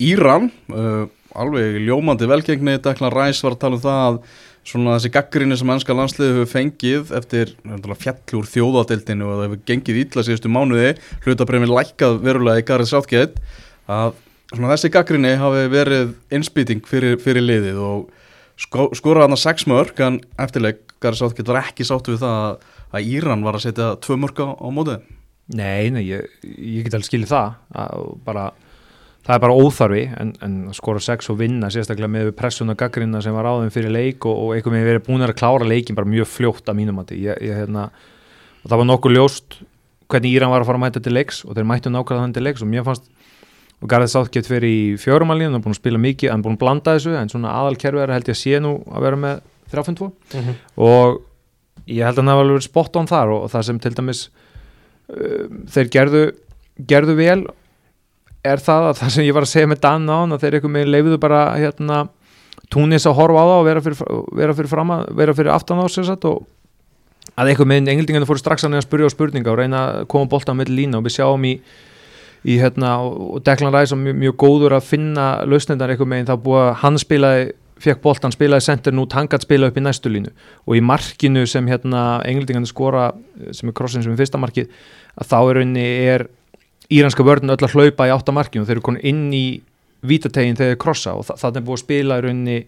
[SPEAKER 1] Íran. Uh, alveg ljómandi velgengni Deklan Ræs var að tala um það að svona þessi gaggrinni sem ennska landsliði hefur fengið eftir fjallur þjóðadeildinu og það hefur gengið ítla síðustu mánuði. Hlutabreyfin lækkað verulega í Garið Sáttgeitt að svona þessi gaggrinni hafi verið innspýting fyrir, fyrir liðið og sko, skoraði hann að sex mörg en eftirleik Garið Sáttgeitt var ekki sáttu við það að, að Íran var að setja tvö mörg á, á mótið
[SPEAKER 2] Nei, nei, ég, ég get alveg skilið það að bara, það er bara óþarfi en, en skora sex og vinna sérstaklega með pressun og gaggrina sem var á þeim fyrir leik og, og einhver með verið búin að klára leikin bara mjög fljótt að mínum að ég, hérna, og það var nokkuð ljóst hvernig Íran var að fara að mæta til leiks og þeir mættu nákvæmlega þannig til leiks og mér fannst og Garðið Sáttgett fyrir í fjórumalínu hann er búin að spila mikið, hann er búin að blanda þessu en svona aðalkerfi er held ég að sé nú að vera með 3-5-2
[SPEAKER 3] mm -hmm.
[SPEAKER 2] og ég held að hann hafa alveg verið spot on þar og, og það sem til dæmis um, þeir gerðu, gerðu vel er það að það sem ég var að segja með Dan á hann að þeir eitthvað með leifuðu bara hérna túnis að horfa á það og vera fyrir, vera fyrir, fram að, vera fyrir aftan á sér satt og að eitthvað með englendingarnir fóru strax að spyrja á spurninga og reyna að koma bolta með lína og við sjáum í, í hérna og Declan Rice var mjög, mjög góður að finna lausnendar eitthvað með það búið að hann spilaði fekk boltan spilaði sendir nút, hann gætt spila upp í næstu línu. Og í markinu sem hérna englendingarnir skora sem er krossin sem er fyrsta markið að þá er rauninni er íranska vörðin öll að hlaupa í átta markinu þeir eru konin inn í vítategin þegar þeir krossa. Og það, það er búið að spila í rauninni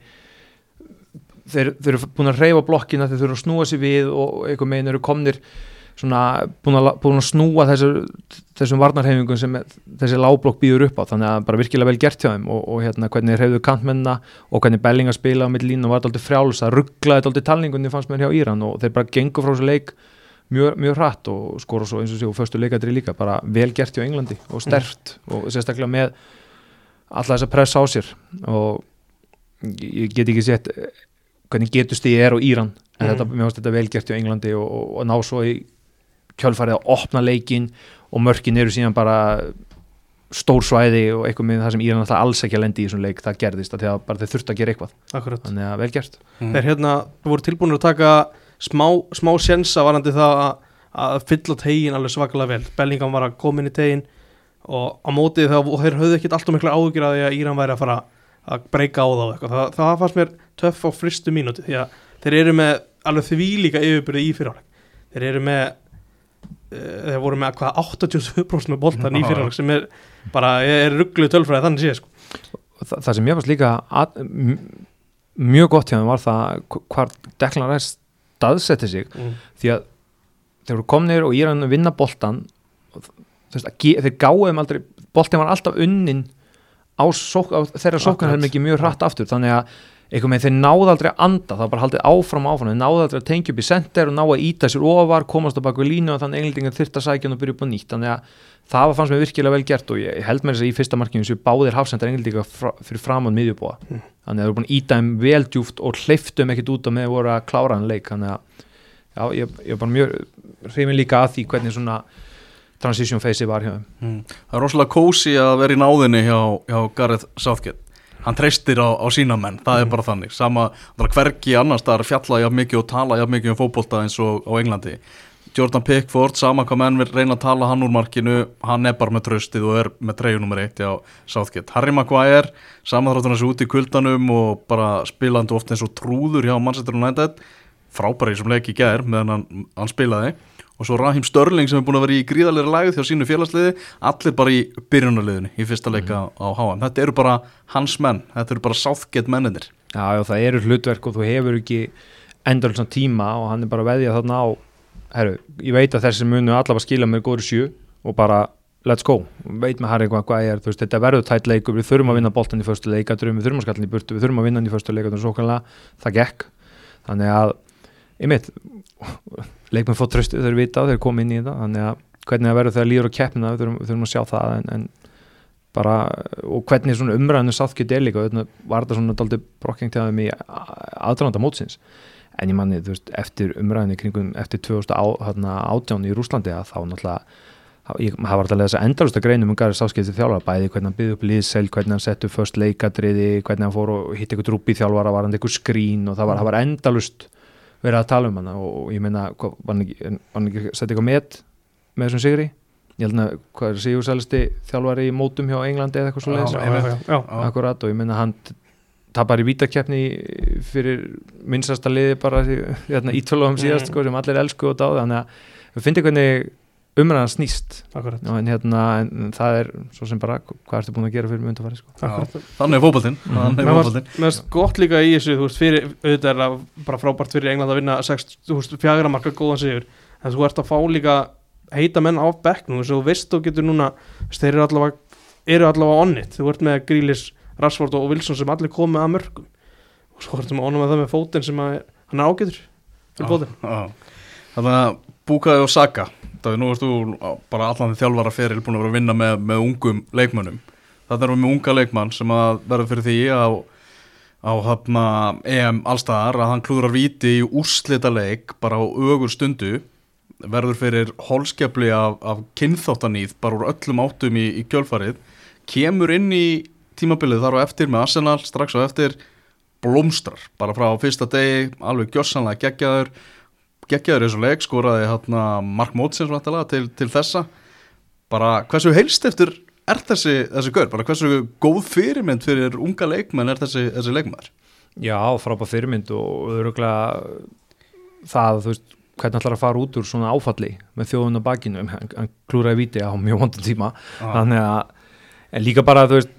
[SPEAKER 2] þeir, þeir eru búin að reyfa blokkina þeir eru að snúa sér við og einhver megin eru komnir svona búin að, búin að snúa þessu, þessum varnarhefingum sem þessi láblokk býður upp á þannig að bara virkilega vel gert hjá þeim og, og hérna hvernig hefðu kantmenna og hvernig Bellinga spila á mitt línu og var alltaf frjáls að rugglaði alltaf talningunni fannst mér hjá Íran og þeir bara gengur frá þessu leik mjög, mjög hratt og skora svo eins og séu fyrstu leikadri líka, bara vel gert hjá Englandi og stert mm. og sérstaklega með alla þessa press á sér og ég get ekki sett hvernig getust því er á Íran en mm. þetta, mér finnst þetta vel gert hjá Englandi og, og, og ná svo í kjölfarið að opna leikin og mörkin eru síðan bara stór svæði og eitthvað með það sem Íran alltaf alls ekki að lendi í þessum leik, það gerðist að þegar bara þeir þurfti að gera eitthvað.
[SPEAKER 3] Akkurat.
[SPEAKER 2] þannig að vel gert.
[SPEAKER 3] Mm. Þeir hérna voru tilbúinur að taka smá, smá sjensa varandi það að, að fylla tegin alveg svakalega vel. Bellingham var að koma inn í tegin og á mótið og þeir höfðu ekkit alltaf miklu ágjur að því að Íran væri að fara að breyka á það það, það fannst mér töff á fristu mínúti því að þeir eru með alveg því líka yfirbyrði í fyriráleik þeir eru með þeir voru með hvað 82% með boltan í fyriráleik sem er bara, er ruggluð tölfræði þannig séð sko.
[SPEAKER 2] Þa, það sem ég fannst líka að, mjög gott hjá þeim var það hvað Declan Rice staðsetti sig mm. því að þeir voru komnir og Íran vinna boltan og, veist, þeir gáðum aldrei boltin var alltaf unnin á, sók, á þeirra sóknar hefði mikið mjög hratt aftur þannig að einhvern veginn þeir náðu aldrei að anda það var bara haldið áfram áfram, þeir náðu aldrei að tengja upp í sender og ná að íta sér ofar, komast á baku línu og þannig englendingar þurft að sækja og byrja upp á nýtt. Þannig að það var fannst mér virkilega vel gert og ég held mér þess að í fyrsta markinu sem báðir hafsendar englendingar fra, fyrir framann miðjubóa mm. þannig að þeir eru búin að íta þeim vel djúft og hleyftum ekkit út á með voru að klára hann leik. Þannig að já, ég, ég var mjög transition phase var hjá þeim. Mm.
[SPEAKER 1] Það er rosalega kósi að vera í náðinni hjá, hjá Gareth Southgate hann treystir á, á sína menn, það mm. er bara þannig. Sama, hverki annars það er fjallað jafn mikið og tala jafn mikið um fókbólta eins og á Englandi. Jordan Pickford, sama hvað menn vil reyna að tala hann úr markinu, hann er bara með tröstið og er með treyjunumur eitt á Southgate. Harry Maguire, samanþráttur hans út í kuldanum og bara spilandi ofta eins og trúður hjá Manchester United. Frábæri sem leiki gær meðan hann, hann spilaði og svo Rahim Störling sem er búin að vera í gríðalegri lægð þjá sínu félagsliði, allir bara í byrjunarliðinu í fyrsta leika mm. á HM þetta eru bara hans menn, þetta eru bara Southgate menninir.
[SPEAKER 2] Já, já, það eru hlutverk og þú hefur ekki endur tíma og hann er bara veðið þarna á herru, ég veit að þessi munu allavega skila með góður sjö og bara let's go, veit með Harry hvað hvað er veist, þetta verður tætt leikur, við þurfum að vinna boltan í fyrstu leikadrum, við þurfum að skalla í burtu, við þurfum að vinna í fyrstu leikadrum, það gekk þannig að, ég mitt leikmenn fótt tröstu þegar við vita þeir komið inn í þetta þannig að hvernig það verður þegar líður á keppina þurfum, þurfum að sjá það en, en bara, og hvernig svona umræðinu sáþkjöld er líka, var þetta svona daldi brokking til aðeim í aðdralanda mótsins? En ég manni, þú veist, eftir umræðinu kringum, eftir 2018 í Rúslandi að þá náttúrulega ég hafa alltaf að lesa endalusta greinum um Garri Sáskeiði þjálfara, bæði hvernig hann byggði upp liðsel, hvernig hann sett upp först leikadriði, hvernig hann fór og hitt eitthvað drúpi þjálfara, var hann eitthvað skrín og það var, var endalust verið að tala um hana og ég meina, var hann ekki, sett eitthvað met með þessum sigri? Ég held að, hvað er Sigursælisti þjálfari í mótum hjá Englandi eða eitthvað svo leiðis akkurat og ég meina hann tapar í vítakefni fyrir minnstasta liði bara hérna, ítfélagum síðast mm. sko, sem allir elsku og dáð þannig að við finnum hvernig umræðan snýst. En, hérna, en það er svo sem bara hvað ertu búin að gera fyrir myndafæri sko.
[SPEAKER 1] þannig er fókbaltinn
[SPEAKER 3] mér finnst gott líka í þessu veist, fyrir, auðvitað er það bara frábært fyrir England að vinna 6, fjagra marka góðan sigur. En þú ert að fá líka heita menn á bekknum og veist þú getur núna þeir eru allavega, eru allavega onnit þú ert með Grílis, Rashford og Wilson sem allir komið að mörgum. Og svo ertum við onnum með það með fótinn sem að, hann er ágætur fyrir fótinn.
[SPEAKER 1] þannig að Búkaði og Saka. Það er nú erstu bara allan því þjálfara feril búin að vera að vinna með, með ungum leikmönnum. Það er með unga leikmann sem að verður fyrir því á, á hafna EM allstaðar að hann klúðrar viti í úrslita leik bara á ögur stundu. Verður fyrir holskefli af, af kynþáttanýð bara úr öllum áttum í, í kjölfarið. Kemur inn í tímabilið þar á eftir með Arsenal strax á eftir blómstrar bara frá fyrsta degi alveg gjössanlega geggjaður geggjaður eins og leik skoraði hérna Mark Mótsins til, til þessa. Bara hversu heilst eftir er þessi, þessi gaur, bara hversu góð fyrirmynd fyrir unga leikmenn er þessi, þessi leikmæður
[SPEAKER 2] Já, frábæð fyrirmynd og öruglega það, þú veist, hvernig ætlar að fara út úr svona áfalli með þjóðun á bakinu, hann, klúraði viti á mjög vondan tíma,
[SPEAKER 1] Ah.
[SPEAKER 2] þannig að líka bara, þú veist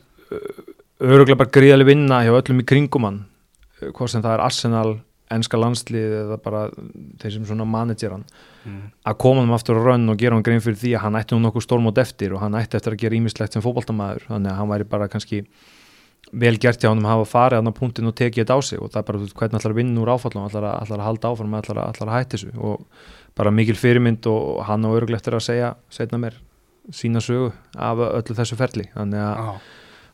[SPEAKER 2] öruglega bara gríðali vinna hjá öllum í kringum hann, hvort sem það er Arsenal, enska landslið eða bara þeir sem svona manageran
[SPEAKER 1] Mm.
[SPEAKER 2] að koma hann aftur á rönn og gera hann grein fyrir því að hann ætti nú nokkuð stórmót eftir og hann ætti eftir að gera ímislegt sem fótboltamaður. Þannig að hann væri bara kannski vel gert hjá hann að hafa farið hann á punktin og tekið þetta á sig. Og það er bara hvernig ætlar að vinna úr áfallum ætlar að, ætlar að halda áfram, ætlar að, ætlar að hætti þessu? Og bara mikil fyrirmynd og hann á öruglega eftir að segja setna mér sína sögu af öllu þessu ferli. Þannig að
[SPEAKER 1] Ah.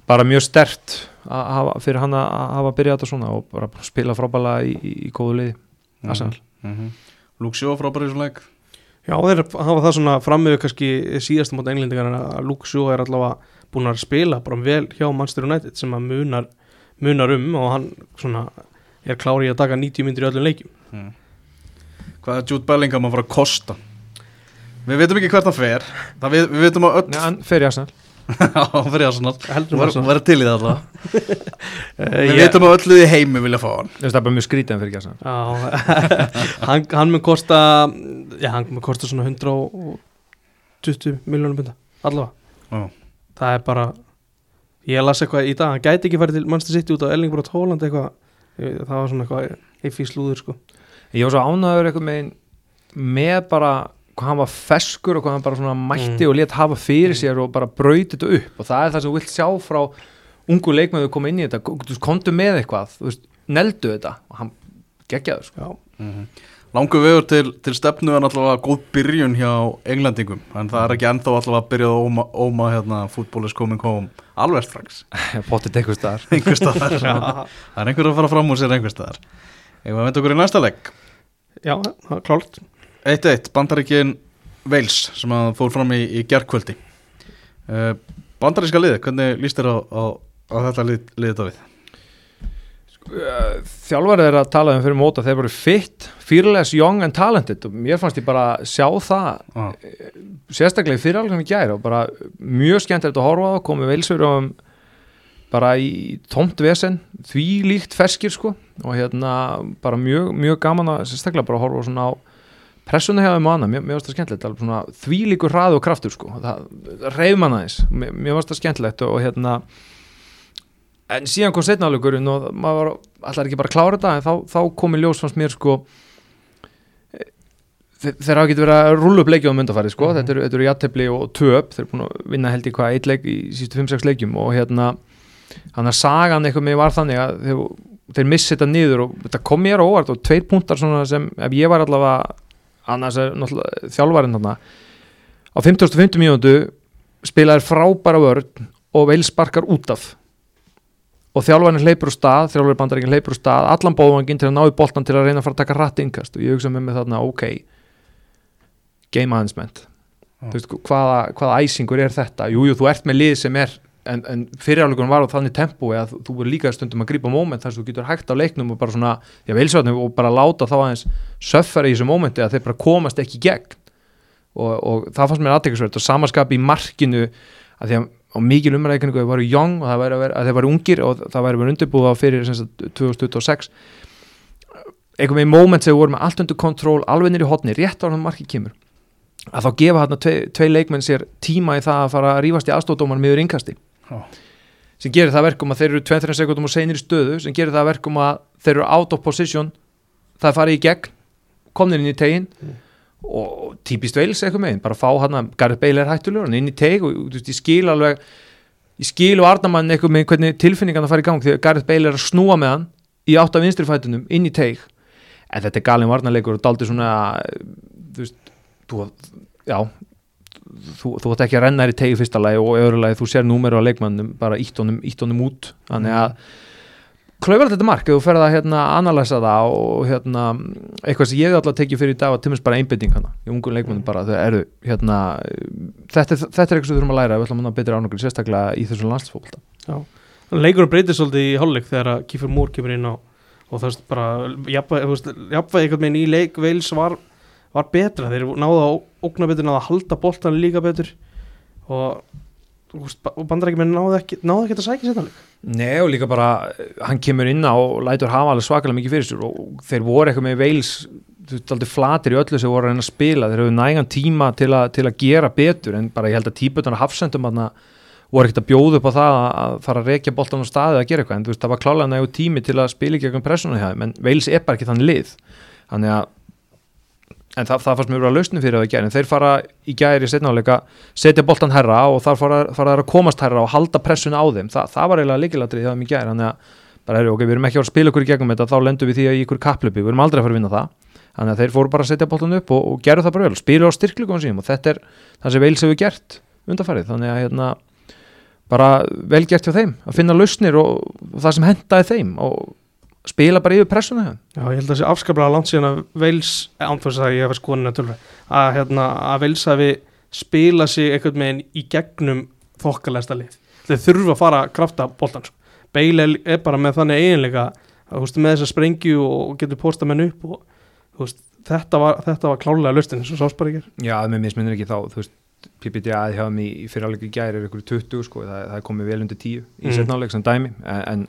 [SPEAKER 2] Bara mjög stert að hafa, fyrir hann að að hafa byrjað þetta svona og bara spila frábæla í, í, í góðu liði Arsenal.
[SPEAKER 1] mm -hmm. Luke Shaw frábæri í svona leik
[SPEAKER 3] Já, þeir hafa það svona frammiðu kannski síðast mót englendingar að Luke Shaw er allavega búin að spila bara vel hjá Manchester United sem að munar, munar um og hann svona er klári í að taka 90 myndir í öllum leikjum
[SPEAKER 1] mm. Hvað er Jude Bellingham að fara að kosta? Við veitum ekki hvert það fer það við, við veitum að öll
[SPEAKER 2] Nei, hann fer í Arsenal
[SPEAKER 1] Já, fyrir Arsenal
[SPEAKER 3] heldur
[SPEAKER 1] Var,
[SPEAKER 3] maður
[SPEAKER 1] var til í það alltaf.
[SPEAKER 3] Eh,
[SPEAKER 1] Við
[SPEAKER 3] ég-
[SPEAKER 1] veitum að öllu í heimi vilja fá hann.
[SPEAKER 2] Það er bara mjög skrítið en fyrir Arsenal
[SPEAKER 3] Já, hann, hann mun kosta já, hann mun kosta svona 120 miljónum bunda allavega.
[SPEAKER 1] Já.
[SPEAKER 3] það er bara ég las eitthvað í dag, hann gæti ekki farið til Manchester City út á Ellingbrot Holland eitthvað. Það var svona eitthvað eitt slúður sko.
[SPEAKER 2] Ég var svo ánæður eitthvað með með bara hvað hann var feskur og hvað hann bara svona mætti
[SPEAKER 3] Mm.
[SPEAKER 2] og létt hafa fyrir sér og bara brauti þetta upp. Og það er það sem þú vilt sjá frá ungu leikmæðu koma inn í þetta. Þú komdu með eitthvað, þú veist, neldu þetta. Og hann geggjaður sko.
[SPEAKER 3] já,
[SPEAKER 1] mm Langur vegur til, til stefnu er allavega góð byrjun hjá englendingum en það er ekki ennþá allavega að byrja að óma, óma hérna, fútból is coming home alveg strax,
[SPEAKER 2] potið eitthvað staðar.
[SPEAKER 1] Einhver staðar það er einhver að fara fram úr sér einhver staðar. Ef við veitum okkur í næsta legg
[SPEAKER 3] já, það er klárt
[SPEAKER 1] 1-1, bandaríkin Wales sem að fór fram í, í gerkvöldi uh, Bandaríska liði, hvernig líst þér á, á, á þetta lið, liðið þetta við?
[SPEAKER 2] þjálfarið er að tala um fyrir móta þeir voru fit, fearless, young and talented. Og mér fannst ég bara sjá það
[SPEAKER 1] Ah,
[SPEAKER 2] sérstaklega í fyriralgan í gær. Og bara mjög skemmtilegt að horfa á það, komið veilsur um bara í tómt vesen því líkt ferskir sko. Og hérna bara mjög, mjög gaman að sérstaklega bara horfa svona á hjá þeim og annað, mér, varst það skemmtilegt því líkur hraði og kraftur sko. Reyf mann aðeins, mér, varst það skemmtilegt og, og hérna en síðan kom setnaðalugurinn og maður var, allar ekki bara að klára þetta en þá, þá komi ljós fannst mér sko þe- þeir hafa ekki verið að rúlla upp leikjum á myndafæri sko,
[SPEAKER 3] Mhm.
[SPEAKER 2] þetta eru, þetta eru jattefli og töp, þeir eru búin að vinna held í hvað eitt leik í sístu 5-6 leikjum og hérna hann að sagan eitthvað með var þannig að þeir, þeir missi þetta niður og þetta kom mér á óvart og tveir punktar svona sem ef ég var allavega annars er náttúrulega þjálfarinn þarna. Á 50.50 mínútu spilaðir frábæra vörn og veil sparkar út af. Og þjálfarinn hleypur úr stað þjálfarinn bandaríkinn hleypur úr stað allan bóðvanginn til að ná í boltan til að reyna að fara að taka rætt innkast. Og ég hugsa með mig þarna ok game management. Þú veist, hvaða, hvaða æsingur er þetta? Jújú, jú, þú ert með lið sem er en, en fyrirjáleikunum var á þannig tempo að þú, verður líka stundum að grípa moment þar sem þú getur hægt á leiknum og bara svona já, veilsvætnum og bara láta þá aðeins söffara í þessu momenti að þeir bara komast ekki gegn og, og það fannst mér aðteklisvert og samaskap í markinu að því að á mikil umræðikningu að þeir varu young og vera, að þeir varu ungir og það væri verið undirbúða fyrir sagt, 2026 einhver með moment sem voru með allt undir kontról alveg nýri hotni, rétt á hann markið kemur að þá gefa hérna tvei, tvei leikmenn sér tíma í það að fara að rífast í aðstóðdómar meður innkasti
[SPEAKER 1] Já.
[SPEAKER 2] Sem gerir það verkum að þeir eru 2-3 sekundum og seinir í stöðu sem gerir það verkum að þeir eru out of position það farið í gegn komnir inn í tegin og típist veils eitthvað meginn, bara fá hann að Gareth Bale er hættulegur, hann inn í teg og þú veist, ég skil alveg ég skil og Arnamann eitthvað með hvernig tilfinningan að fara í gang því að Gareth Bale er að snúa með hann í átt af vinstrifætunum inn í teig. En þetta er galin varnarleikur og daldi svona þú veist þú, já þú, þú ætti ekki að renna þér í teig í fyrsta lagi og öðru lagi þú sér númeru á leikmannum bara ítt honum, ítt honum út. Þannig að klauðvægt þetta mark ef þú ferð að hérna, analysa það og hérna, eitthvað sem ég alltaf tekið fyrir í dag var tímast bara einbytting hana í ungum leikmannum bara þau eru hérna, þetta, er- þetta er eitthvað sem við þurfum að læra við ætlum að ná betri ánokkur sérstaklega í þessum landsfólta
[SPEAKER 3] leikur breytir svolítið í hálfleik þegar Kiefer Moore kemur inn á og það veist bara jafnvæg einhvern veginn í leik Veils var, var betra, þeir náðu að ógna betur, náðu að halda boltan líka betur. Og og ekki, náðu ekki að sækja sér leik.
[SPEAKER 2] Nei og líka bara eh, hann kemur inn á og lætur hafa alveg svakalega mikið fyrir sér. Og þeir voru eitthvað með veils þú veist aldrei flatir í öllu sem voru að reyna að spila. Þeir hefur nægan tíma til, a, til að gera betur en bara ég held að típutan að hafsendum hann voru ekkert að bjóða upp á það að fara að rekja boltan á staði að gera eitthvað. En þú veist það var klálega nægu tími til að spila í gegnum pressuna hjá þeim en veils er bara ekki þann lið. Þannig að en það, það fannst mér vera lausni fyrir það í gæri en þeir fara í gæri í setnáleika setja boltan herra og þar fara, fara þær að komast herra og halda pressuna á þeim. Þa, það var eiginlega líkilatrið það í gæri þannig að bara er ok, við erum ekki að að spila okkur í gegnum þetta þá lendum við því að í ykkur kapplöpi, við erum aldrei að fara að vinna það. Þannig að þeir fóru bara að setja boltan upp og, og gerðu það bara vel, spilu á styrklegum sínum og þetta er það sem Veils hefur gert undarfarið þannig að hérna, bara vel gert hjá þeim að finna lausnir og, og það sem hendaði þeim og spila bara yfir pressuna.
[SPEAKER 3] Já, ég held að það sé afskaplega langt síðan að Veils, ánfærs að ég hef að tölva, að, hérna, að Veils hafi spila sig einhvern veginn í gegnum þokkalæsta lið. Þeir þurfa að fara að krafta boltan. Sko. Beil er, bara með þannig eiginleika að þú veist, með þessa sprengju og getur posta menn upp og þú veist, þetta var, þetta var klálega löstin eins og sáspar ekki.
[SPEAKER 2] Já, það með misminnir ekki þá, þú veist PPDA hjá þeim í, í gæri er ykkur 20 sko, það, það er komið vel undir 10 í
[SPEAKER 3] Mm.
[SPEAKER 2] setnáleik sem dæmi en, en,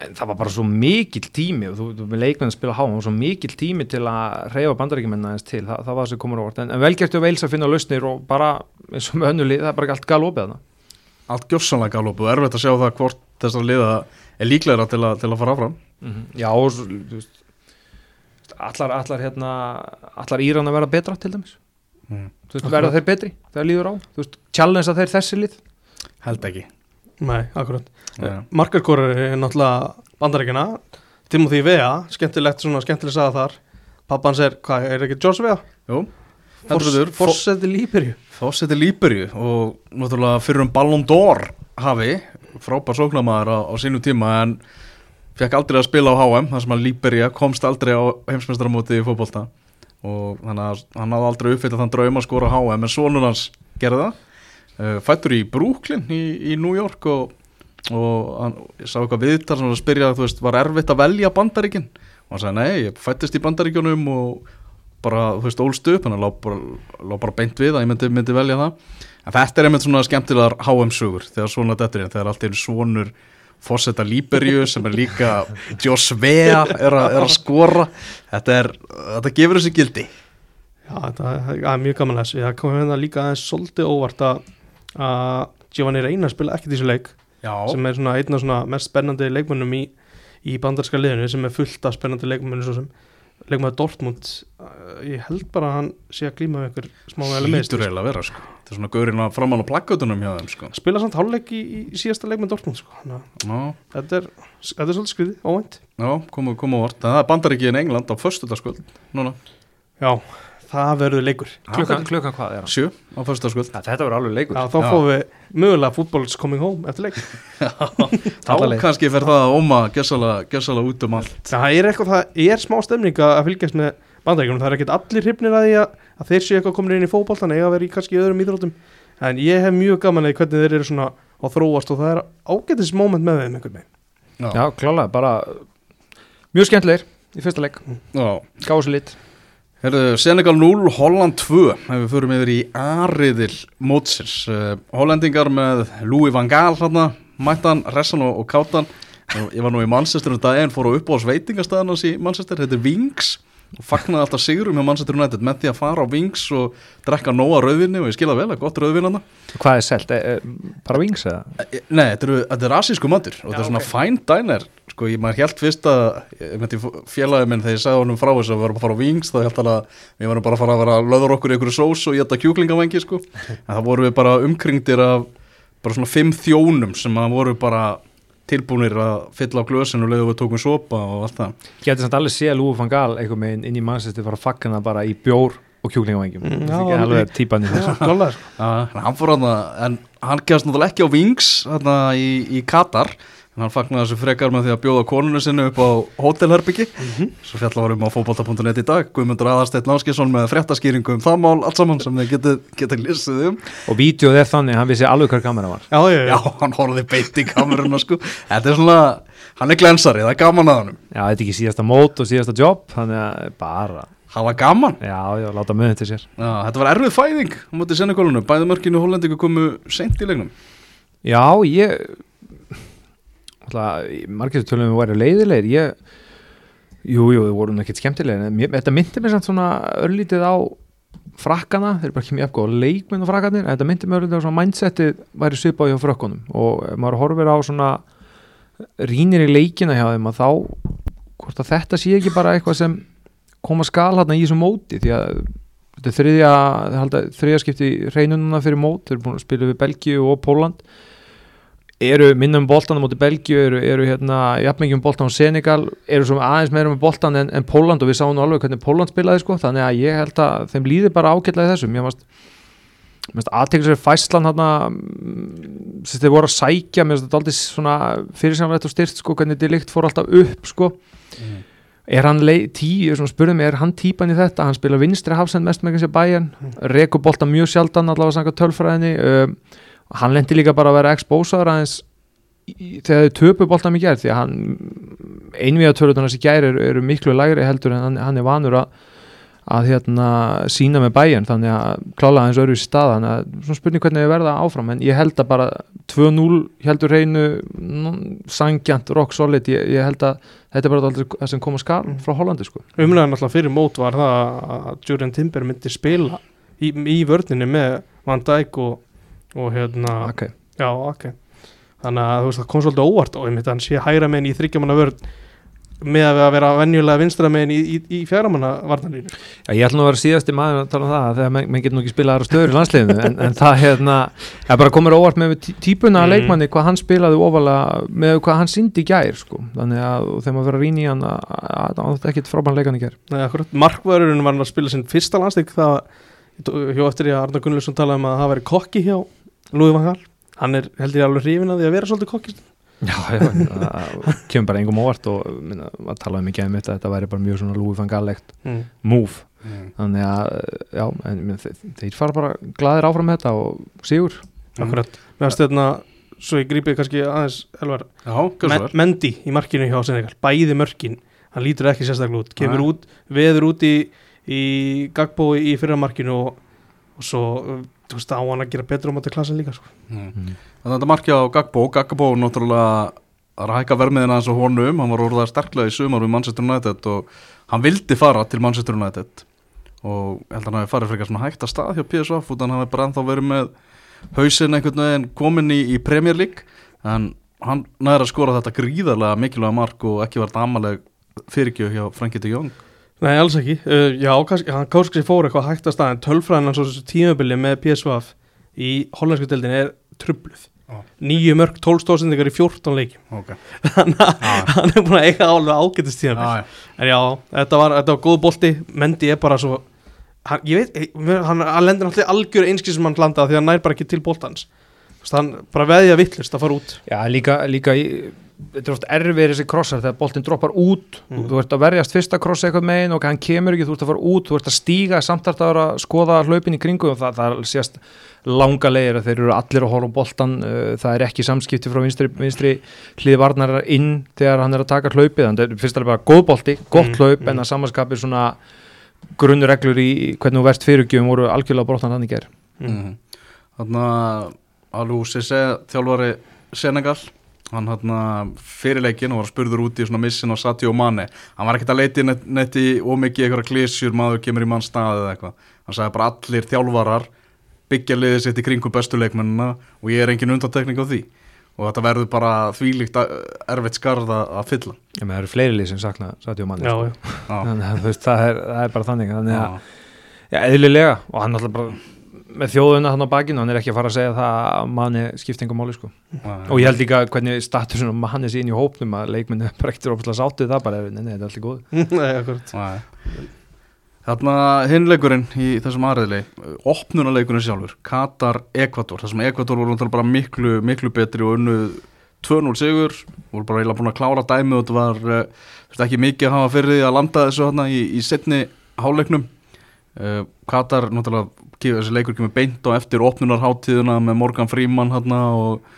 [SPEAKER 2] en það var bara svo mikill tími og þú, þú með leikmenn að spila háma og svo mikill tími til að reyfa bandaríkjumenn aðeins til, það, það var það sem komur á vart en, en velgertu að veils að finna lausnir og bara eins og með önnuli, það er bara allt galopið þarna.
[SPEAKER 1] Allt gjörsanlega galop og erfitt að sjá það hvort þessar liða er líklegra til, a, til að fara áfram.
[SPEAKER 2] Já, og þú veist allar, allar hérna allar Íran að vera betra til dæmis?
[SPEAKER 1] Mm.
[SPEAKER 2] þú veist, verða þeir betri? Þegar líður á, þú veist, challenge að þeir þessi lið?
[SPEAKER 1] Held ekki
[SPEAKER 3] Nei, akkurat.
[SPEAKER 1] ja.
[SPEAKER 3] Markarkórar er náttúrulega bandarækjana, Timothy Vea, skemmtilegt svona, skemmtileg saga þar. Pappans er, hvað, er ekki George Vea?
[SPEAKER 1] Jú,
[SPEAKER 3] Líberju.
[SPEAKER 1] Fawcett er Líberju og náttúrulega fyrir um Ballon d'Or hafi, frábær sóknamaður á, á sínu tíma en fekk aldrei að spila á HM þar sem að Líberja komst aldrei á heimsmeistaramóti í fótbolta og þannig að hann hafði aldrei uppfyllað þann draum að skora á HM en sonur hans gerði það fættur í Brooklyn í, í New York og, og hann, ég sá eitthvað viðtal sem var að spyrja þú veist, var erfitt að velja bandaríkin? Og hann sagði nei, ég fættist í bandaríkjunum og bara, þú veist, ólst upp hann lá bara, bara beint við að ég myndi, myndi velja það. En þetta er einmitt svona skemmtilegar HM-sugur þegar svona dettur inn, þegar allt er svonur Fossetta Líberju sem er líka Joss Vea er, a, er að skora. Þetta, er, þetta gefur þessi gildi.
[SPEAKER 3] Já, þetta er- er mjög gaman að þessu. Það kom hérna líka aðeins svolítið óvart að að Giovanni Reina spila ekkert í þessu leik
[SPEAKER 1] Já,
[SPEAKER 3] sem er svona einn af svona mest spennandi leikmönnum í, í bandarska liðinu sem er fullt af spennandi leikmönnum svo sem leikmöður Dortmund. Ég held bara að hann sé að við einhver smá vel
[SPEAKER 1] hlýtur eiginlega að vera sko. þetta er svona gaurinn að framan á plakkutunum hjá þeim sko.
[SPEAKER 3] spila samt hálfleik í, í síðasta leikmönd Dortmund sko.
[SPEAKER 1] Já,
[SPEAKER 3] þetta er, þetta er svolítið skriðið, óvænt.
[SPEAKER 1] Já, koma á vort það er bandaríki en England á föstudagskvöld núna,
[SPEAKER 3] Já, það verður leikur.
[SPEAKER 2] Klukkan, klukkan hvað er hann?
[SPEAKER 1] sjö á föstudagskvöld
[SPEAKER 2] Ja, þetta verður alveg leikur.
[SPEAKER 3] Já, þá fáum við mögulega football's coming home eftir leik.
[SPEAKER 1] Þá kannski fer það að óma gessalega út um allt.
[SPEAKER 3] Það er eitthvað, það er smá stemning að fylgjast með bandaríkjum, það er ekkert allir hrifnir að því að, þeir séu eitthvað komin inn í fótboltan eiga að vera í kannski öðrum íþróttum. En ég hef mjög gaman að því hvernig þeir eru svona að þróast og það er ágætis moment með þeim einhvern veginn.
[SPEAKER 2] Já, klálega, bara mjög skemmtilegir í fyrsta leik,
[SPEAKER 1] Já.
[SPEAKER 2] gáðu lit
[SPEAKER 1] Herðu, Senegal 0, Holland 2 ef við förum yfir í ariðil mótsins. Uh, Hollendingar með Louis van Gaal hérna, mættan, Ressan og, Kátan ég var nú í Manchester um daginn fór á upp á sveitingastæðanas í Manchester þetta er Wings og fagnaði alltaf sigurum hjá Manchester United með því að fara á Wings og drekka nóga rauðvinni og ég skilða vel að gott rauðvinn hana
[SPEAKER 2] Hvað er selt? E, e, bara vings eða?
[SPEAKER 1] Eh, Nei, þetta, eru, þetta er asísku matur og þetta er svona
[SPEAKER 3] ok.
[SPEAKER 1] fine diner sko, ég maður held fyrst að ég félagið minn þegar ég sagði honum frá þess að við varum að fara á Wings þá held hann að við varum bara að fara að vera að löður okkur í einhverju sós og geta kjúklingavengi sko. en það voru við bara umkringdir af bara svona fimm þjónum sem að voru bara tilbúnir að fylla á glösin og leiðu við tókum sopa og allt það.
[SPEAKER 2] Getur samt alveg séð Lúi van Gaal einhvern veginn inn í mannsæsti fara að fagna bara í bjór og kjúklingavengjum
[SPEAKER 3] Mm,
[SPEAKER 2] Það er ekki
[SPEAKER 3] alveg.
[SPEAKER 2] típan í þessu.
[SPEAKER 3] Sko.
[SPEAKER 1] Hann fór hann en hann gefast náttúrulega ekki á Wings hérna í, í Katar en hann fagnaði þessu frekar með því að bjóða konunu sinni upp á hótelherbyggi. Svo fjalla varum á fótbolta.net í dag. Guðmundur Aðarsteinn Náskisson með fréttaskýringu um það mál allt saman sem þið getið geta lýsið um.
[SPEAKER 2] Og vídeoð er þannig, hann vissi alveg hver kamera var.
[SPEAKER 3] Já, já,
[SPEAKER 1] Já,
[SPEAKER 3] já,
[SPEAKER 1] hann horfði beint í kameruna sko. Þetta er svona, hann er glensari, það er gaman að hann
[SPEAKER 2] Já, þetta er ekki síðasta mót og síðasta jobb Þannig að bara
[SPEAKER 1] hafa gaman.
[SPEAKER 2] Já, já, láta möðin til sér.
[SPEAKER 1] Já, þetta var erfið fæðing á móti Senególunu, bæði mörkinu og hollendingu komu seint í leiknum.
[SPEAKER 2] Já, ég margir tölum við væri leiðilegir. Ég, jú, jú, við vorum ekkert skemmtilegir en mér, þetta myndi mér samt svona örlítið á frakkana, þeir eru bara ekki mjög eftir leikminn og frakkanir, þetta myndi mér örlítið á svona mindsetið væri svipað hjá frökkunum. Og maður horfir á svona rínir í leikina hjá þeim að þá hvort að þetta sé ekki bara eitthvað sem koma skal hérna í þessu móti? Því að þetta er þriðja, þriðja skipti reynununa fyrir mót, þeir eru búin að spila við Belgíu og Póland eru minnum boltan á móti Belgíu eru, eru hérna jafnmyggjum boltan á Senegal eru svo aðeins meira með boltan en, en Póland og við sáum nú alveg hvernig Póland spilaði sko þannig að ég held að þeim líði bara ágætlaði þessum ég mást aðtekla sér fæslan hérna sem þeir voru að sækja mér finnst þetta aldrei svona fyrirsamlegt og styrt sko hvernig líkt fór alltaf upp sko mm. er hann tí, spurðum er hann típan í þetta hann spila vinstri hafsend mest með kannski bæjan mm. reku boltan mjög sjaldan allavega um, hann lendi líka bara að vera expósaður aðeins þegar þau töpu bóltan mikið gerð því að hann einviða tölutunars í gæri eru, eru miklu lægri heldur en hann, hann er vanur að, að hérna, sína með bæjan þannig að klála hans öru í stað. Þannig að svona spurning hvernig við verða áfram. En ég held að bara 2-0 heldur reynu sangjant, rock solid. Ég, ég held að þetta er bara það sem kom að skar mm. frá Hollandi sko.
[SPEAKER 3] Umlega náttúrulega fyrir mót var það að Júriðan Timber myndi spila í, í vörninu með Van Dijk og og hérna
[SPEAKER 2] okay.
[SPEAKER 3] já, okay. þannig að veist, það kom svolítið óvart og ég myndi að hann sé hægra meginn í þryggjamanna vörð með að vera venjulega vinstra meginn í, í, í fjaramanna varnarlínu
[SPEAKER 2] Já, ég ætla nú að vera síðasti maður að tala um það þegar menn men getur nú ekki spilað aðra stöður í landsliðinu en, en það hérna, bara komur óvart með típuna mm. leikmanni hvað hann spilaði ofalega með hvað hann syndi gær sko, þannig að þegar maður verið að rýna í hann að það var ekkit frábæn leikan í gær
[SPEAKER 3] Markvörurinn var að spila sinn fyrsta landsleik það hjá eftir ég að Arna Gunnlaugsson talaði um að það væri kokki hjá Lúi Van Gaal. Hann er held ég alveg hrifin að því að vera svolítið kokkist
[SPEAKER 2] Já, já, það kemur bara engum óvart og minna, að talaði mikið um þetta þetta væri bara mjög svona Lúi Van Gaal-legt mm. move, mm. þannig að já, en minna, þeir, þeir fara bara gladir áfram með þetta og sigur.
[SPEAKER 3] Akkurat, meðan stöðna svo ég grípið kannski aðeins Elvar, Men, Mendi í markinu hjá Senegal, bæði mörkin. Hann lítur ekki sérstaklega út, kemur út veður út í, í gagbói í fyrramarkinu og, og svo þú veist, á hann að gera betur á móti klassin líka sko.
[SPEAKER 1] mm. Mm. Þetta markja á Gagbó Gagbó náttúrulega að hækka vermiðina eins og honum, hann var orðað sterklega í sumar við Manchester United og hann vildi fara til Manchester United og ég held að hann hafi farið frekar svona hægt að stað hjá PSV og hann hafi bara ennþá verið með hausin einhvern veginn komin í, í Premier League en hann næra að skora þetta gríðarlega mikilvæga mark og ekki verið amaleg fyrirgjöf hjá Frankie de Jong
[SPEAKER 3] Nei, alls ekki. Uh, já, hann kannski fór eitthvað hægt að staðin. Tölfræðan hans og tímabili með PSV í hollensku deildin er trubluð. Ah. Nýju mörg, tólstóðsendingar í fjórtón leiki.
[SPEAKER 1] Okay.
[SPEAKER 3] Þannig að ah. hann er búin að eiga álið ágættist tímabili. Ah, en já, þetta var, þetta var góð bolti. Mendi er bara svo, hann, ég veit, hann, lendir náttúrulega algjör einskið sem hann landaði því að hann nær bara ekki til boltans. Að bara veðja vittlust að fara út.
[SPEAKER 2] Já, líka, líka í þetta er oft erfið þessi krossar þegar boltin droppar út mm. þú ert að verjast fyrsta kross eitthvað megin og hann kemur ekki, þú ert að fara út þú ert að stíga samtart að skoða hlaupin í kringu og það, það sést langa leir að þeir eru allir að horfa um boltan uh, það er ekki samskipti frá vinstri, vinstri hliði varnar inn þegar hann er að taka hlaupið, þannig að fyrst er bara góð bolti gott mm. hlaup mm. en að samanskapir svona grunnreglur í hvernig þú verðst fyrirgjöfum voru algjörlega brotan hann í ger
[SPEAKER 1] Þannig að Alú Sisse, þjálfari Senegal hann hann fyrirleikin og var spurður út í svona missin á Sati og Mane. Hann var ekkert að leiti neitt í ómikið eitthvað klísjur, maður kemur í mann stað eða eitthvað, hann sagði bara allir þjálfarar byggja liðið sitt í kringum bestuleikmennina og ég er engin undantekning á því. Og þetta verður bara þvílíkt erfitt skarða að fylla.
[SPEAKER 2] Já, menn það eru fleiri lið sem sakna Sati og Mane Já, sko. þannig að það er, það er bara þannig þannig að, já, eðlilega. Og hann alltaf bara með þjóðuna hann á bakinu, hann er ekki að fara að segja það að manni skiptingum máli sko. Æ, og ég held líka hvernig statusunum manni inn í hópnum að leikminni opið að sátu það bara, nei, nei, þetta er allir góð
[SPEAKER 3] Nei, akkurat
[SPEAKER 1] Þarna hinleikurinn í þessum aðriðli opnunaleikurinn sjálfur, Katar-Ekvator þessum Ekvator voru bara miklu miklu betri og unnu 2-0 sigur, voru bara eiginlega búin að klára dæmi og þetta var uh, ekki mikið að hafa fyrir því að landa þessu hérna í, í setni háleiknum uh, Katar, náttúrulega þessi leikur kemur beint og eftir opnunarháttíðuna með Morgan Freeman hérna og,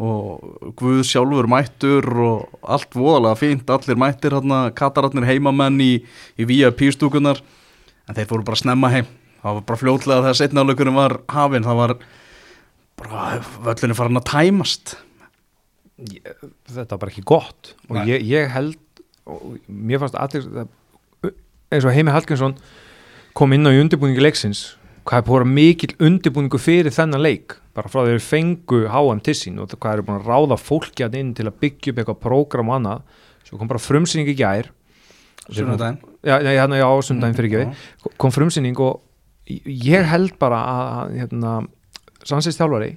[SPEAKER 1] og Guð sjálfur mættur og allt voðalega fínt, allir mættir hérna, Katararnir heimamenn í, í VIP stúkunar en þeir fóru bara snemma heim. Það var bara fljótlega þegar setnáleikunum var hafinn, það var bara völlinu farin að tæmast.
[SPEAKER 2] Ég, þetta var bara ekki gott og ég, ég held og mér fannst allir eins og Heimi Hallgrímsson kom inn á í undirbúningi leiksins hvað er búin mikil undirbúningu fyrir þennan leik? Bara frá þeir fengu háan til sín og hvað er búin að ráða fólki að inn til að byggja upp eitthvað prógram og annað. Svo kom bara frumsýning í gær.
[SPEAKER 1] Sunnudaginn.
[SPEAKER 2] já, já, já, sundaginn fyrir ekki kom frumsýning og ég held bara að að, hérna, Sansins þjálfari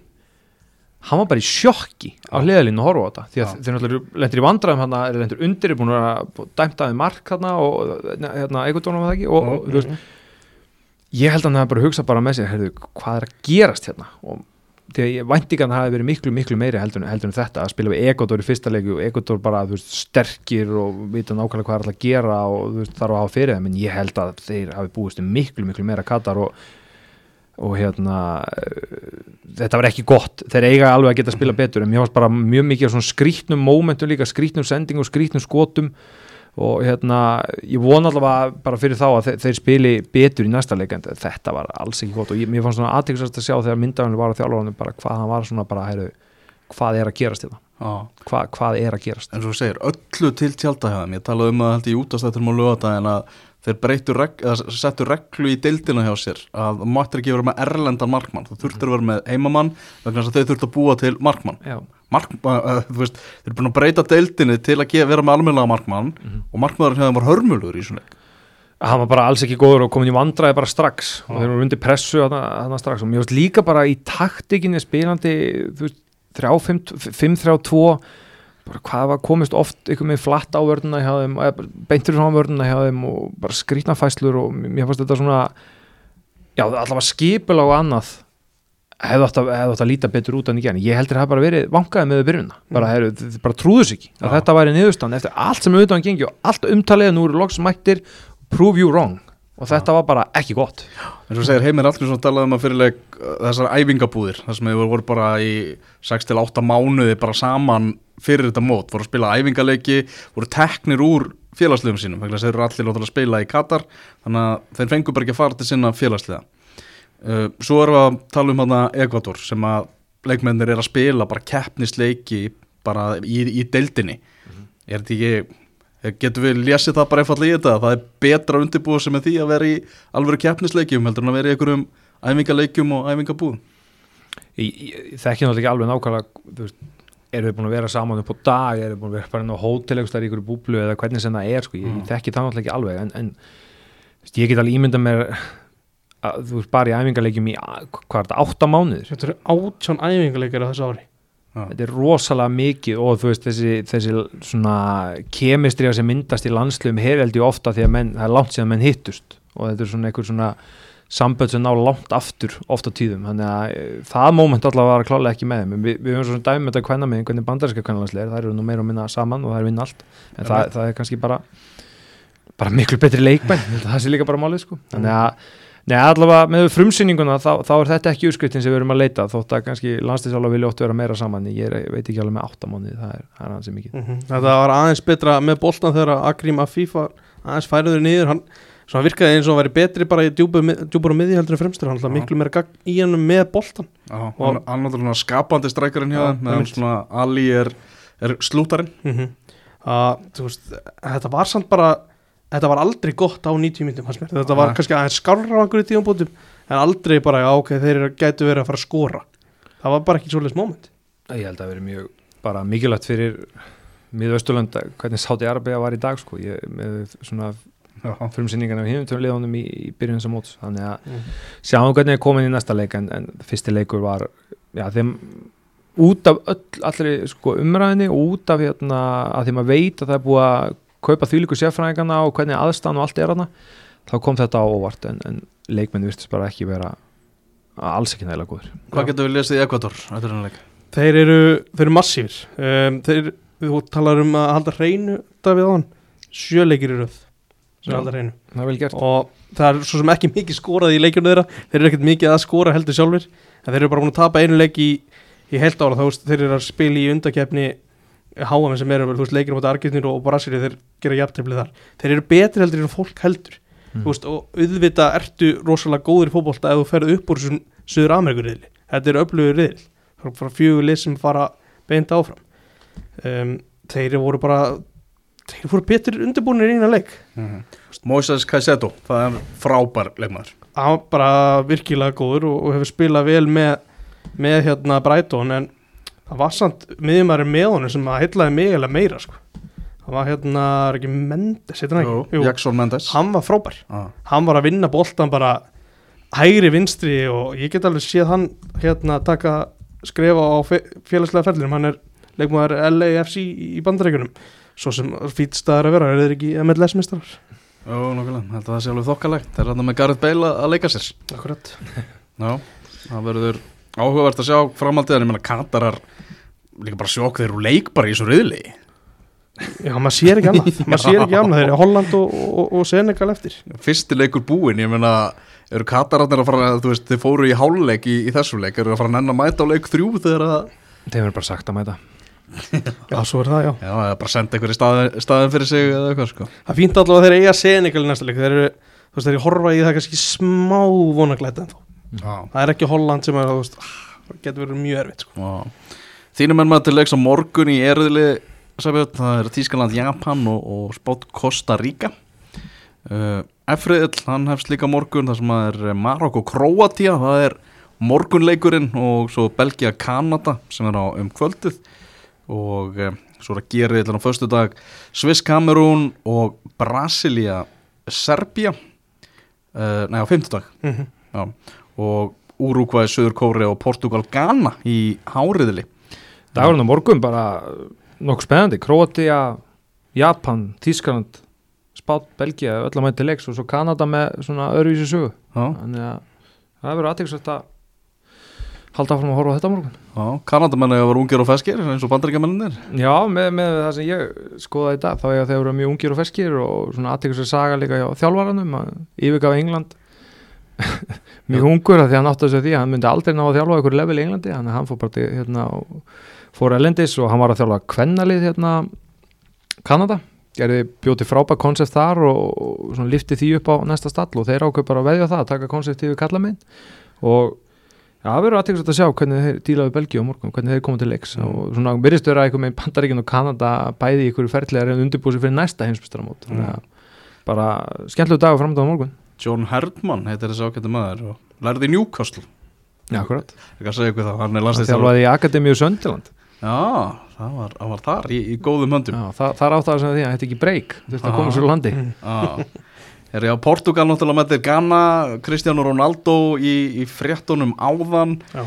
[SPEAKER 2] hann var bara í sjokki á hliðalínu að horfa á þetta. Því að þeir náttúrulega lendir í vandræðum hann er lendir undir, er búin að dæmt aðeins mark hann og hérna, eitthvað var það ekki? Og, og þú veist, ég held að hann hafi bara hugsað bara með sér heyrðu, hvað er að gerast hérna? Og því að ég vænti ekki að það hafi verið miklu miklu meiri heldur, en- þetta að spila við Egodor í fyrsta leiki og Egodor bara veist, sterkir og vita nákvæmlega hvað er alltaf að gera og veist, þarf að hafa fyrir þeim. En ég held að þeir hafi búist miklu miklu meira katar og, og hérna eh, þetta var ekki gott, þeir eiga alveg að geta að spila betur. En mér varst bara mjög mikið skrítnum momentum líka, skrítnum sendingum, skrítnum skotum og hérna ég vona allavega bara fyrir þá að þeir, þeir spili betur í næsta leik en þetta var alls ekki gott. Og ég, mér fannst svona aðtækksast að sjá þegar myndaðunni var á þjálfurunum bara hvað hann var svona bara heyrðu, hvað er að gerast þetta,
[SPEAKER 1] Já.
[SPEAKER 2] Hva, hvað er að gerast?
[SPEAKER 1] En svo segir, öllu til tjaldahjáðum. Ég talaði um það held ég útastættum á lögadaginn að þeir breyttu reg, settu reglu í deildina hjá sér að þú máttir ekki vera með erlendan markmann. Þú þurftir að vera með heimamann vegna þess að þau þurftu að búa til markmann. Mark, uh, veist, þeir eru búin að breyta deildinni til að vera með almennilega markmann og markmaðurinn hefði var hörmulur í svona
[SPEAKER 2] hann var bara alls ekki góður og komin í vandræði bara strax. Og þeir eru undir pressu þannig strax. Og mér finnst líka bara í taktikinni spilandi þú veist, 5-3-2 bara hvað var komist oft einhver með flatt á vörðuna hjá þeim beintur á vörðuna hjá þeim og bara skrýtnafæslur og mér fannst þetta svona já allavega skipul á annað hefði átt að, að líta betur út en ekki en ég heldur að það bara verið vankaði með byrjunna bara, heru, bara trúðu sig ekki. Að
[SPEAKER 1] Já.
[SPEAKER 2] þetta væri niðurstand eftir allt sem auðvitaðan gengi og allt umtalið nú eru loks mættir prove you wrong og þetta var bara ekki gott.
[SPEAKER 1] Og þú segir, Heimir Allgrímsson talaði um að fyrirleik uh, þessar æfingabúðir þar sem þeir voru bara í 6-8 mánuði bara saman fyrir þetta mót voru að spila æfingaleiki, voru teknir úr félagslegum sínum, þess að þeir eru allir að spila í Katar, þannig að þeir fengu bara ekki að fara til sinna félagslega uh, svo erum við að tala um hana Ekvator sem að leikmennir er að spila bara keppnisleiki bara í, í deildinni. Er þetta ekki getur við lesið það bara einfallega í þetta það er betra undirbúið sem er því að vera í alvöru keppnisleikjum heldur en að vera í einhverjum æfingaleikjum og æfingabúðum
[SPEAKER 2] ég þekki náttúrulega ekki alveg nákvæmlega eru við búin að vera saman upp á dag eru við búin að vera bara inn á hótel eitthvað í ykkur búblu eða hvernig sem það er sko. ég,
[SPEAKER 1] Mm.
[SPEAKER 2] þekki það náttúrulega ekki alveg en, en þú veist, ég get alveg ímynda mér að þú veist bara í æfingarleikjum í hvað er þetta, átta mánuðir
[SPEAKER 3] Þetta eru átján æfingarleikar á þessu ári
[SPEAKER 2] þetta er rosalega mikið og þú veist þessi, þessi svona kemistriða sem myndast í landsluðum hereldi ofta því að menn, það er langt síðan menn hittust og þetta er svona einhver svona samböld sem ná langt aftur ofta tíðum. Þannig að e, það moment allavega var klálega ekki með þeim. En við, við höfum svona dæmi með þetta kvenna með hvernig bandarinska kvennalandsleir, það eru nú meira og minna saman og það er vinn allt. En
[SPEAKER 1] Já,
[SPEAKER 2] það, það er kannski bara bara miklu betri leikmenn það sé líka bara málið sko. Þannig að Nei, allavega með frumsýninguna þá, þá er þetta ekki úrskriftin sem við erum að leita þótt að kannski landslýsála vilja ótt vera meira saman ég, er, ég veit ekki alveg með áttamáni það er, það er hansi mikið.
[SPEAKER 3] Mhm. Þetta var aðeins betra með boltan þegar Akrim Afif var aðeins færiður niður. Hann svona virkaði eins og hann væri betri bara í djúpur og miði heldur en fremstur. Hann alltaf miklu meira gagn í hann með boltan
[SPEAKER 1] Já, hann hann er náttúrulega skapandi strækjarinn hjá
[SPEAKER 3] Já,
[SPEAKER 1] þeim meðan svona Ali er, er slútarinn
[SPEAKER 3] mm að þú veist þetta var samt bara þetta var aldrei gott á 90 myndum þetta var kannski aðeins skárra á einhverju tíðanbútum en aldrei bara, já ok, þeir gætu verið að fara að skora. Það var bara ekki svolítið moment.
[SPEAKER 2] Ég held að vera mjög bara mikilvægt fyrir miðausturlönd hvernig Sáti Arabia var í dag sko. Ég, með svona
[SPEAKER 1] Já,
[SPEAKER 2] frumsýningan af liðunum í, í byrjun sem móts. Þannig að sjáum hvernig er komin í næsta leik en, en fyrsti leikur var já, þeim út af öll, allri sko, umræðinni og út af hérna, að því maður veit að það er búið að kaupa þvílíku sérfræðingana og hvernig aðstæðan og allt er hana þá kom þetta á óvart en, en leikmenn virtist bara ekki vera alls ekki nægilega góður
[SPEAKER 1] Hvað getur við lesið í Ekvator? Er hann
[SPEAKER 3] þeir eru, eru massífir um, þeir, þú talar um að halda hreinu Davíð án, sjöleikir í röð sem
[SPEAKER 2] Já.
[SPEAKER 3] halda hreinu.
[SPEAKER 2] Það
[SPEAKER 3] og það er svo sem ekki mikið skorað í leikjunum þeirra. Þeir eru ekkert mikið að skora heldur sjálfur en þeir eru bara búin að tapa einu leik í, í heilt ára þá veist, þeir eru að spila í undakefni háa sem eru, þú veist, leikir á móti Argentínu og Brasíli þeir gera jafntefli þar. Þeir eru betri heldur en fólk heldur. Mm. veist, og auðvita ertu rosalega góður í fótbolta ef þú ferð upp úr þessum Suður Amerikurriðli þetta er öflugur riðl frá fjögur lið sem fara beint áfram. Um, þeir voru bara þeir voru betur undirbúinir í eina leik. Mm -hmm.
[SPEAKER 1] Moises Caicedo það er frábær leikmaður.
[SPEAKER 3] Hann var bara virkilega góður og, og hefur spilað vel með, með hérna Breitón en það var samt miðjumæri með honum sem að heitlaði mig eða meira sko. Hann var hérna, er ekki Mendes
[SPEAKER 1] Jú, Jackson Mendes.
[SPEAKER 3] Hann var frábær, ah. hann var að vinna bóltan bara hægri vinstri og ég get alveg séð hann hérna taka skrefa á félagslega ferðlunum, hann er leikmaður LAFC í bandarækjunum svo sem fýtstaðar að vera, er þeir ekki MLS-mistrar?
[SPEAKER 1] Jó, nokkulega, held að það sé alveg þokkalegt. Það er hann með Gareth Bale að leika sér.
[SPEAKER 3] Akkurat.
[SPEAKER 1] Já, það verður áhugavert að sjá framaldið en ég menna Katarar líka bara sjokk þeir eru leik bara í þessu riðli.
[SPEAKER 3] Já, maður sér ekki annað. Maður sér ekki annað, þeir eru Holland og, og, og Senegal eftir.
[SPEAKER 1] Fyrsti leikur búin, ég menna eru Katararnir að fara, þú veist, þeir fóru í háluleik í, í þessu leik, eru að fara að nenn að mæta á leik þrjú þegar að
[SPEAKER 2] Þeir verður bara sagt að mæta.
[SPEAKER 3] Já, svo er það, já.
[SPEAKER 1] Já, það er bara að senda einhverju staðin, staðin fyrir sig eða eitthvað, sko.
[SPEAKER 3] Það fýnt allavega þeir eiga Senegal í næsta leik. Þeir eru, þú veist, þeir eru horfa í það kannski smá vonaglæta en þó Það er ekki Holland sem er, veist, getur verið mjög erfitt, sko.
[SPEAKER 1] Þínum er maður til leiks á morgun í erðili það er Tískaland, Japan og, og spátt Costa Rica. Uh, Efriðil, hann hefst líka morgun þar sem það er Marok og Kroatia það er morgunleikurinn og svo Belgia, Kanada sem er á um kvöldið. Og uh, svo er að gera þetta á förstu dag Sviss, Kamerún og Brasilia, Serbia uh, nei á fymtudag mm -hmm. Og Uruguay, Söður Kóri og Portugal, Ghana í háriðili
[SPEAKER 2] Dagurinn á morgun bara nokkuð spennandi, Kroatia Japan, Þískland Spát, Belgia, öll að mæti leiks og svo Kanada með svona öðruvísi sögu. Þannig að það verður aðtækst að halda áfram að horfa á þetta morgun.
[SPEAKER 1] Já, Kanadamenni var ungir og feskir eins og bandaríkjamennir
[SPEAKER 2] Já, með, með það sem ég skoðaði í dag þá að þeir eru mjög ungir og feskir og svona aðtækst að saga líka hjá þjálfvaranum að yfirgafa England mjög ungur að því að hann átti að segja því að hann myndi aldrei ná að þjálfa ykkur level í Englandi þannig að hann fór bara til hérna og fór elendis og hann var að þjálfa kvennalið hérna Kanada. Gerði bjóti frábært konsept þar og, og lifti því upp á næsta stall og þeir ákveð bara að veðja það að taka konseptið við kalla minn og ja, það verður aðtækast að sjá hvernig þeir dílaði Belgíu á morgun, hvernig þeir komið til leiks. Mm. og svona vera eitthvað með Pantaríkinn og Kanada bæði ykkur ferðlega en undirbúið sér fyrir næsta heimsbyrstaramót mm. bara skemmtilegu dag framdáða morgun
[SPEAKER 1] John Herdman heitir þessi ákveði maður og lærði í Newcastle.
[SPEAKER 2] Já, akkurat.
[SPEAKER 1] Það
[SPEAKER 2] þjálfaði í Akademíu Söndiland
[SPEAKER 1] Já, það var, það var þar í, í góðum höndum.
[SPEAKER 2] Já, það, það er áttað sem því að þetta er ekki breyk þetta komur svo landi.
[SPEAKER 1] Er ég á Portugal náttúrulega með þetta Ghana, Cristiano Ronaldo í, í fréttunum áðan. Já.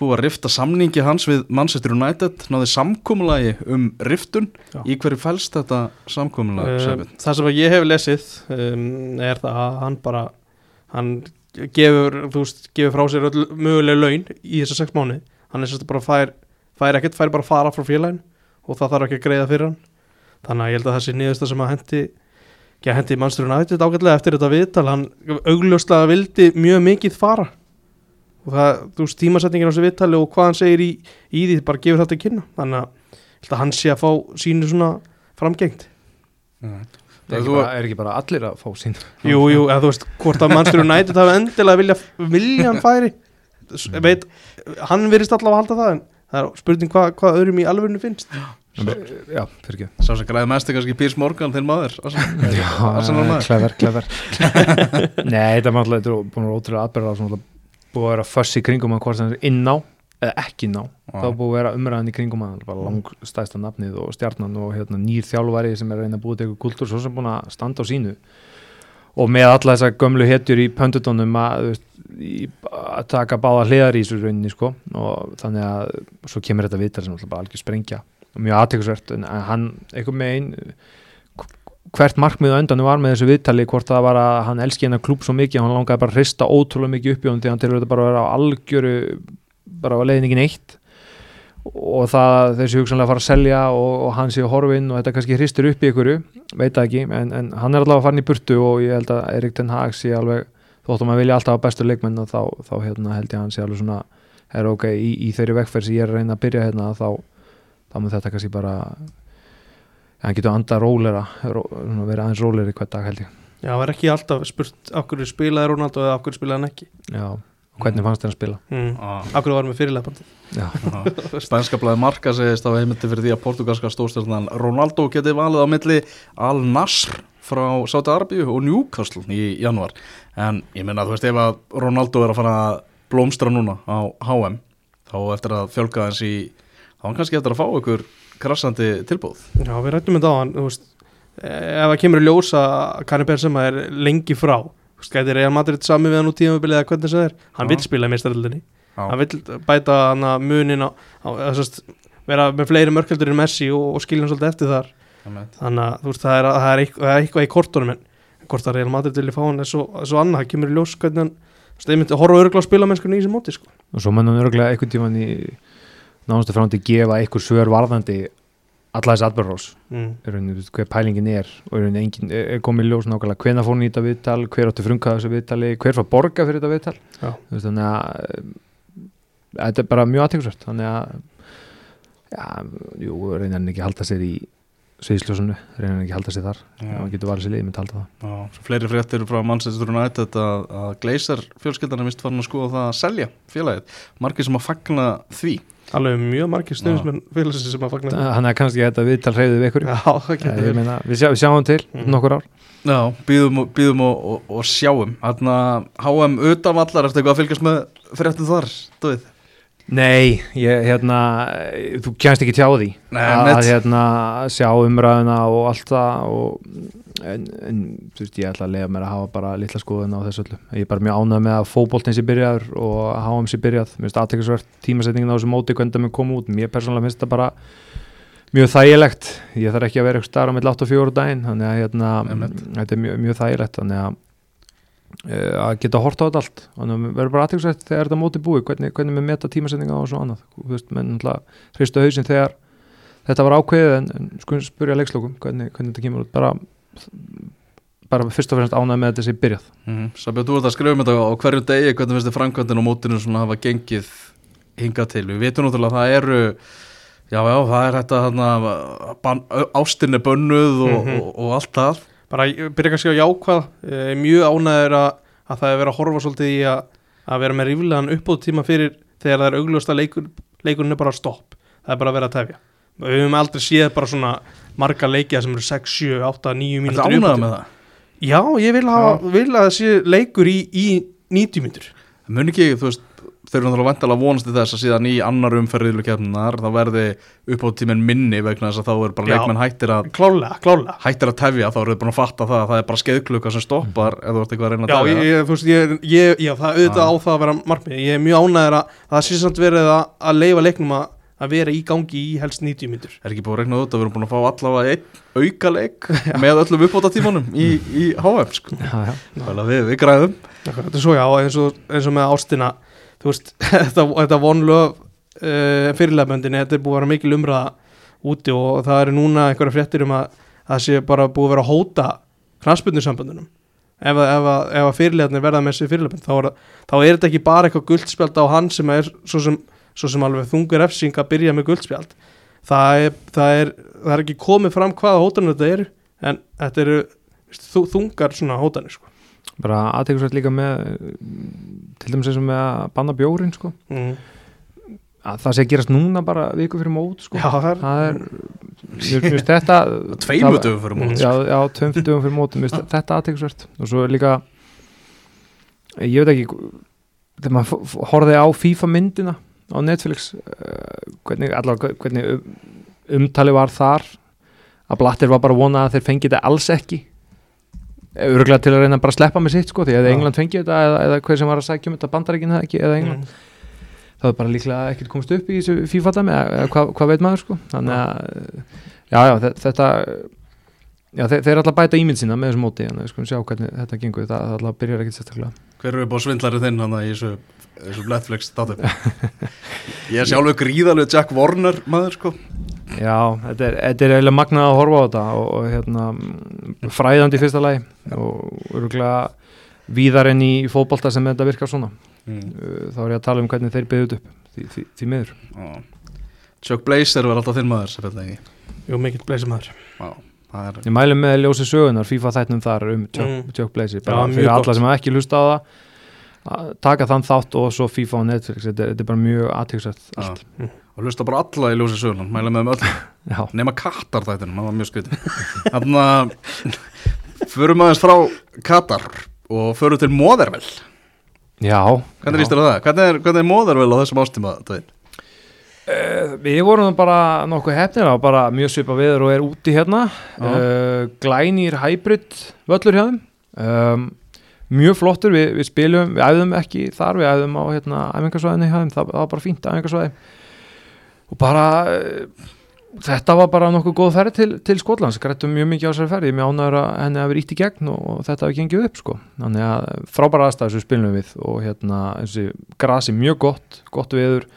[SPEAKER 1] Búið að rifta samningi hans við Manchester United, náði samkúmulagi um riftun, Já. í hverju fælst þetta samkúmulagi?
[SPEAKER 3] Um, það sem ég hef lesið um, er það að hann bara hann gefur, veist, gefur frá sér mögulega laun í þessar sex mánu hann er sérst bara fær fær ekkert, fær bara að fara frá félagin og það þarf ekki að greiða fyrir hann. Þannig að ég held að þessi nýðusta sem að hendi ekki að hendi mannsturinn aðeins ágætlega eftir þetta viðtal, hann augljóslega vildi mjög mikið fara og það, þú veist, tímasetningin á þessu viðtali og hvað hann segir í, í því bara gefur þetta ekki kynna, þannig að, að hann sé að fá sínu svona framgengt.
[SPEAKER 2] Mm. Það er ekki, bara, er ekki bara allir að fá sín
[SPEAKER 3] Jú, jú, eða þú veist, hvort að mannsturinn aðeins hafa endilega vilja, vilja hann færi. Veit, hann virðist allavega að halda það en það er spurning hvað hva öðrum í alvegnu finnst.
[SPEAKER 2] Já, fyrir ekki.
[SPEAKER 1] Sá sem græði mest er kannski Pírs Morgan til maður.
[SPEAKER 2] Já, klever, klever Nei, þetta er að ótrúlega aðberða búið að vera fuss í kringum að hvort það er inná eða ekki ná, þá búið að vera umræðan í kringum að bara langstæsta nafnið og stjarnan og hérna, nýr þjálfværi sem er reyna að búið til eitthvað kultúr svo sem búin að standa á sínu. Og með alla þessar gömlu hetjur í pöndutónum að, að taka báða hliðar í þessu rauninni sko. Og þannig að svo kemur þetta vitar sem alltaf bara algjör sprengja og mjög aðtekusvert en hann eitthvað með einn hvert markmið og öndan var með þessu viðtali hvort það var að hann elski hennar klúb svo mikið og hann langaði bara að hrista ótrúlega mikið upp í hann til hann til að bara vera á algjöru bara á leiðningin eitt og það þessi hugsanlega að fara að selja og, og hann sé horfinn og þetta kannski hristir upp í ykkur veit það ekki, en, en hann er allavega farin í burtu og ég held að Erik Ten Hag sé alveg þóttum að vilja alltaf að bestu leikmenn og þá, þá hérna, held ég að hann sé alveg svona er ok, í, í þeirri vekkferð sem ég er að reyna að byrja hérna þá, þá mun þetta kannski bara hann getur að anda rólera ró, vera aðeins róleri hvert dag held ég.
[SPEAKER 3] Já, það er ekki alltaf spurt af hverju spilaði Ronaldo eða af hverju spilaði hann ekki?
[SPEAKER 2] Já, og hvernig fannst þér að spila?
[SPEAKER 3] Mm.
[SPEAKER 1] Ah.
[SPEAKER 3] Af hverju var hann með fyrirlega
[SPEAKER 2] Já,
[SPEAKER 1] Spænska blæði marka segist á heimildi fyrir því að portugalska stórstjórnan Ronaldo geti valið á milli Al-Nasr frá Sáti Arabíu og Newcastle í januar en ég minna að þú veist ef að Ronaldo er að fara að blómstra núna á HM þá eftir að fjölga þess í þá er hann kannski eftir að fá ykkur krassandi tilbúð
[SPEAKER 3] Já, við rættum þetta á hann veist, ef það kemur í ljós að Karim Benzema er lengi frá veist, gæti Real Madrid sami við hann út tímabilið eða hvernig það er, hann
[SPEAKER 1] Já.
[SPEAKER 3] vill spila í meistaröldinni
[SPEAKER 1] Já.
[SPEAKER 3] hann vill bæta hann að munin á, á þessast, vera með fleiri mörköldur en Messi og, og skilja hann svolítið eftir þar þannig að þú veist, það er, það er, eitthvað, það er eitthvað í kortunum en hvort að Real Madrid vilja fá hann er svo, er svo annað, það kemur í ljós hvernig hann þú veist, þeir myndi að horfa öruglega á spilamennskunni í þessu móti sko.
[SPEAKER 2] og svo mennum örgulega einhvern tíman í náðustu frándi gefa einhver svör varðandi alla þessi atbyrðrós
[SPEAKER 3] mm.
[SPEAKER 2] er hver pælingin er og engin, er er komið ljós nákvæmlega hvena fór hún í þetta viðtal, hver átti frumkvæða þessu viðtali hver fór borga fyrir þetta viðtal. Veist, þannig að eh, þetta er bara mjög aðtækksvært þannig að já, jú, reynir hann ekki halda sér í sviðsljósunu, reynir hann ekki að halda sér þar. Hann getur varðið sér lið, myndi halda það.
[SPEAKER 1] Já, svo fleiri fréttir frá Manchester United að, að Glazer fjölskyldan er vist farin að skoða það að selja félagið, margir sem að fagna því.
[SPEAKER 3] Alveg mjög margir stuðnismenn félagsins sem að fagna því.
[SPEAKER 2] hann er kannski að þetta viðtal reyðið við ykkur
[SPEAKER 3] Já, það
[SPEAKER 2] ég meina, við, sjá, við sjáum til
[SPEAKER 3] Mm.
[SPEAKER 2] nokkur ár.
[SPEAKER 1] Já, býðum, og- býðum og, og, og sjáum. Þannig að HM utanvallar eftir eitthvað að fylgjast með fréttum þar, veit
[SPEAKER 2] Nei, ég, hérna, þú kjænst ekki tjá því
[SPEAKER 1] Nei,
[SPEAKER 2] að hérna, sjá umræðuna og allt það og, en, en þú veist, ég ætla að lega mér að hafa bara litla skoðun á þessu öllu. Ég er bara mjög ánægð með að fótboltinn sé byrjaður og að HM sé byrjað, mér finnst aðteklisvert tímasetningin á þessu móti hvernig það mun koma út. Mér persónulega finnst það bara mjög þægilegt. Ég þarf ekki að vera eitthvað starf á milli 8 og 4 daginn þannig að hérna, þetta er mjög, mjög þægilegt. Þannig að að geta hort á þetta allt. Þannig að verður bara aðtjóksvægt þegar þetta móti búið hvernig, hvernig við meta tímasetninga og svo annað. Þú veist, menn náttúrulega hristu hausinn þegar þetta var ákveðið en, en sko spyrja leikslókum hvernig, hvernig þetta kemur út. Bara, bara fyrst og fremst ánægð með þetta sem byrjað.
[SPEAKER 1] Mm -hmm. Sabjörn, þú ert að skrifa um þetta á hverju degi hvernig finnst þið framkvæmdinn og mótinu svona hafa gengið hingað til, við vitum náttúrulega að það eru já, já, það er þetta þarna, ban, ástinni bönnuð og,
[SPEAKER 3] Mhm.
[SPEAKER 1] og, og allt það
[SPEAKER 3] bara byrja kannski á jákvað eh, mjög ánæður að, að það er verið að horfa svolítið í að, að vera með ríflegan uppbóðtíma fyrir þegar það er augljóst að leikur, leikurinn er bara stopp. Það er bara að vera að tefja. Við höfum aldrei séð bara svona marga leikja sem eru 6, 7, 8, 9
[SPEAKER 1] Þetta
[SPEAKER 3] mínútur
[SPEAKER 1] ánægða
[SPEAKER 3] uppbóðtíma.
[SPEAKER 1] með það?
[SPEAKER 3] Já, ég vil, hafa, vil að það sé leikur í, í 90 mínútur.
[SPEAKER 1] Mun ekki, þú veist, þau eru náttúrulega vantilega vonast til þess að síðan í annar umferðilukefninar þá verði upp á tíminn minni vegna þess að þá er bara
[SPEAKER 3] Já.
[SPEAKER 1] leikmenn hættir að
[SPEAKER 3] klálega, klálega
[SPEAKER 1] hættir að tefja, þá eru þau búin að fatta það að það er bara skeiðklukka sem stoppar ef þú ert eitthvað að reyna að
[SPEAKER 3] Já,
[SPEAKER 1] tefja
[SPEAKER 3] ég, ég, þú veist, ég, ég, já, það auðvitað
[SPEAKER 1] Já.
[SPEAKER 3] á það að vera markmið Ég er mjög ánæður að að það sé samt verið að, að leifa leiknum að, að vera í gangi í helst 90 mínútur
[SPEAKER 1] er ekki búin að reikna út að við erum búin að fá allavega einn auka leik með öllum uppbóta tímanum í, í HM sko.
[SPEAKER 2] já, já.
[SPEAKER 1] Við, við græðum
[SPEAKER 3] Þetta er svo já, eins og, eins og með ástina Þú veist, þetta, vonlöf uh, fyrirlefmöndinni Þetta er búið að vera mikil umræða úti og það eru núna einhverja fréttir um að það sé bara búið að vera að hóta knastbundusambandunum ef, að- ef, að- ef að fyrirlefnir verða með þessi fyrirlefn þá, þá er þetta ekki bara eitthvað guldspjald á hann sem er svo sem, svo sem alveg þungur efsing að byrja með guldspjald það er, það er, það er ekki komið fram hvaða hótanir þetta eru en þetta eru þú, þungar svona hótanir sko.
[SPEAKER 2] Bara aðteklisvert líka með til dæmis eins og með að banna bjórin sko.
[SPEAKER 3] mm.
[SPEAKER 2] að það sé að gerast núna bara viku fyrir mót sko.
[SPEAKER 3] Já, það er,
[SPEAKER 2] það er mér finnst þetta
[SPEAKER 1] Tveimu
[SPEAKER 2] það-
[SPEAKER 1] dögum fyrir mót
[SPEAKER 2] já, já, tveim dögum fyrir mótum mér finnst þetta aðteklisvert og svo er líka ég veit ekki þegar maður horfði á FIFA myndina á Netflix uh, hvernig, allar, hvernig um, umtali var þar að Blatter var bara að vona að þeir fengi þetta alls ekki örgulega til að reyna bara að sleppa með sitt sko því að
[SPEAKER 3] Já.
[SPEAKER 2] England fengi þetta eða, eða hver sem var að sækja um þetta bandarækinn það ekki eða England
[SPEAKER 3] mm.
[SPEAKER 2] það er bara líklega ekkert komst upp í þessu FIFA dæmi eða eða hvað, hvað veit maður sko. Þannig að já já þe- þetta já þeir, þeir er alltaf að bæta ímynd sína með þessu móti en við skulum sjá hvernig þetta gengur það, það alltaf byrjar ekkert sérstaklega.
[SPEAKER 1] Hver eru upp á svindlari þinn hann í þessu, þessu Netflix státum Ég er sjálfur gríðalegu Jack Warner maður sko
[SPEAKER 2] já þetta er, þetta er eiginlega magnað að horfa á þetta og, og hérna mm, fræðandi í fyrsta lagi og örgulega víðar enn í fótbolta sem þetta virkar svona
[SPEAKER 1] mm.
[SPEAKER 2] Uh, þá er ég að tala um hvernig þeir byggðut upp því, því, því miður
[SPEAKER 1] Já. Chuck Blazer var alltaf þinn maður sem þetta ekki
[SPEAKER 3] Jú, mikill bleysum maður
[SPEAKER 1] Já. það er
[SPEAKER 2] Ég mælu með ljósi sögunar, FIFA þættum þar um Chuck,
[SPEAKER 3] Mm.
[SPEAKER 2] Chuck Blazy,
[SPEAKER 3] Já,
[SPEAKER 2] bara
[SPEAKER 3] mjög
[SPEAKER 2] fyrir alla sem hafa ekki hlusta á það að taka þann þátt og svo FIFA á Netflix þetta er, þetta er bara mjög aðtíksvægt allt
[SPEAKER 1] Já. Og hlusta bara alla í ljósi sögunan mæla með þeim öll, nema Katar þættinum það var mjög skritin þannig að förum aðeins frá Katar og förum til Móðervel
[SPEAKER 2] já,
[SPEAKER 1] hvernig
[SPEAKER 2] já.
[SPEAKER 1] líst þér á það? hvernig er, hvernig er Móðervel á þessum ástíma Davíð?
[SPEAKER 2] Eh, Við vorum bara nokkuð hefnir á bara mjög svipa viður og er úti hérna. Uh, glænýr hybrid völlur hjá þeim. Um, mjög flottur, við, við spilum við æfðum ekki þar, við æfðum á hérna, æfingarsvæðinu hjá þeim, það, það var bara fínt æfingarsvæði og bara uh, þetta var bara nokkuð góð ferð til, til Skotlands, grættum mjög mikið á þessari ferð. Ég mjög ánægur að henni hafi ríkt í gegn og, þetta hafi gengið upp sko. Þannig að frábæra aðstæður sem við spilum við og hérna, þessi grasi mjög gott gott viður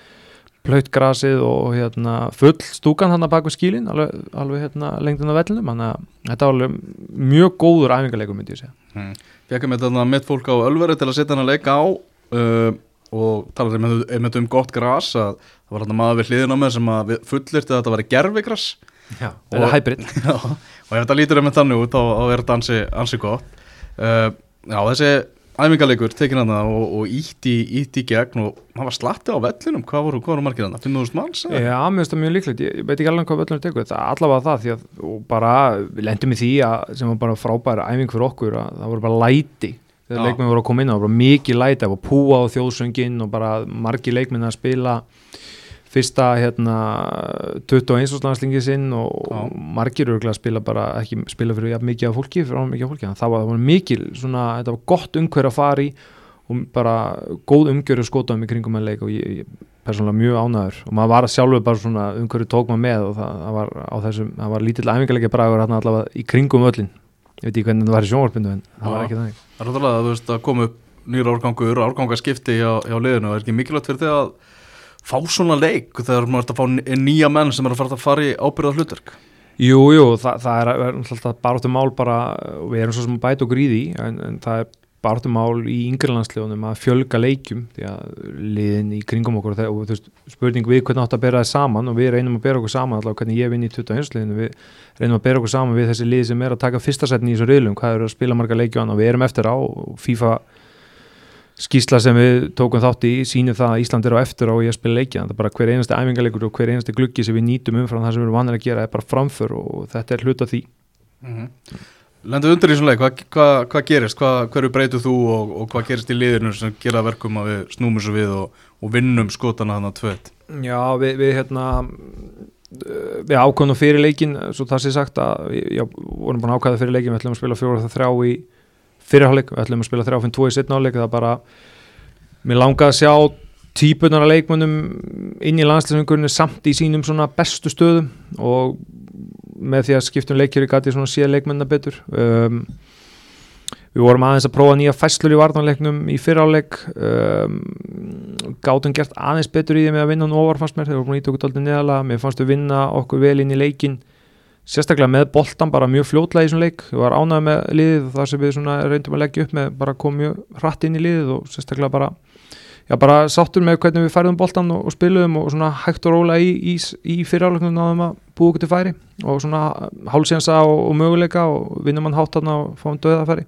[SPEAKER 2] plaut grasið og hérna full stúkan hann að baka skílin alveg, alveg hérna lengdin af vellinum. Þannig að þetta var alveg mjög góður æfingarleikum myndi ég segja.
[SPEAKER 1] Fekkum við þetta mitt fólk á Ölveri til að setja hann að leika á uh, og talaði með, með um gott gras að það var hann maður við hliðin á með sem að fullirti að þetta
[SPEAKER 2] Já,
[SPEAKER 1] Og-
[SPEAKER 2] eða hybrid
[SPEAKER 1] Já, og ef þetta lítur um þannig út þá, er þetta ansi, ansi gott uh, Já, þessi æfingarleikur tekin hann og, og ítt í, gegn og hann var slatti á vellinum hvað voru, voru margir hann? 5.000 manns? eða?
[SPEAKER 2] Já, mér finnst það mjög líklegt, ég, veit ekki alveg hvað völlunum tekur, það er allavega það því að bara, við lendum í því að sem var bara frábæra æfing fyrir okkur að það voru bara læti, þegar leikmenn voru að koma inn á, það bara mikið það var púa á þjóðsöngin og bara margi leikmenn að spila. Fyrsta hérna 21. landslingi sinn og, og margir að spila bara ekki spila fyrir jafn mikið af fólki, fyrir mikið af fólki. Þannig að það var, var mikil, svona, þetta var gott umhver að fara í og bara góð umgjörðu skotaðum í kringum að leik og ég, ég persónulega mjög ánæður og maður var sjálfur bara svona umhverju tók maður með og það, það var á þessum, það var lítill æfingarleikja bragur hérna allavega í kringum öllin ég veit ekki hvernig það var í sjónvarpindu en það var ekki þannig
[SPEAKER 1] Það er náttúrulega að veist að koma upp nýra árgangur, árgangaskipti hjá, hjá liðinu. Og er ekki mikilvægt fyrir þig að fá svona leik þegar maður ert að fá nýja menn sem er að fara að fara í ábyrða hlutverk
[SPEAKER 2] Jú, jú, það, það er, er alltaf baráttu mál bara, og við erum svo sem okkur í því en, en það er baráttu mál í yngrilandslegunum að fjölga leikjum því að liðin í kringum okkur og, þú veist, spurning við hvernig átt að bera það saman og við reynum að bera okkur saman allavega hvernig ég vinn í 21 liðinu, við reynum að bera okkur saman við þessi lið sem er að taka fyrsta setni í þessu riðlum, hvað eru að spila marga leikju og við erum eftir á FIFA skýsla sem við tókum þátt í sýnir það að Ísland er á eftir á í að spila leikja það er bara hver einasti æfingarleikur og hver einasti gluggi sem við nýtum umfram það sem við erum vanir að gera er bara framför og þetta er hluta því
[SPEAKER 1] Lendu undir í svona leik, hvað hva, hva gerist? Hva, hverju breytur þú og, og hvað gerist í liðinu sem gera að verkum að við snúmum svo við og, og vinnum skotana þannig að tveit?
[SPEAKER 2] Já, við, við hérna við ákvæðum fyrir leikin svo það sé sagt að við vorum búin að ákvæða fyrir leikin, við ætlum að spila fjóra það þrjá í fyrirháleik, við ætlum að spila þrjá fyrir tvo í setnáleik, það bara mér langaði að sjá típunar af leikmönnum inn í landslýsingurinu samt í sínum svona bestu stöðum og með því að skiptum leikjur í gati svona sé leikmennina betur. Um, við vorum aðeins að prófa nýja fæslur í varnarleiknum í fyrráleik um, gátum gert aðeins betur í því með að vinna nú ofar fannst mér, þegar við vorum íta okkur daldið neðalega mér fannst við vinna okkur vel inn í leikin sérstaklega með boltan bara mjög fljótlega í svona leik, við var ánægð með liðið það sem við reyndum að leggja upp með bara kom mjög hratt inn í liðið og sérstaklega bara já bara sáttur með hvernig við færðum boltan og, og spiluðum og svona hægt og róla í, í, í fyrirálöknum náðum að búa okkur til færi og svona hálsjansa og, og möguleika og vinnum hann hátt hann og fáum döða færi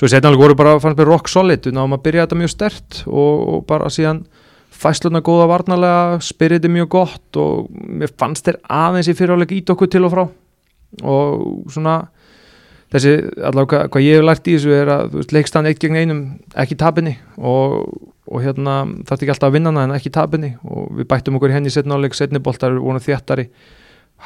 [SPEAKER 2] svo setjanlega voru bara fannst mér rock solid. Við náðum að byrja þetta mjög stert og, og bara síðan fæsluna góða varnarlega spiritið mjög gott og mér fannst þér aðeins í fyriráleik ít okkur til og frá. Og svona þessi, allavega hvað, hvað ég hef lært í þessu er að veist, leikstann eitt gegn einum ekki tapinni og, og hérna þarf ekki alltaf að vinna hana en ekki tapinni og við bættum okkur í henni setna áleik, setni boltar við vorum þéttari,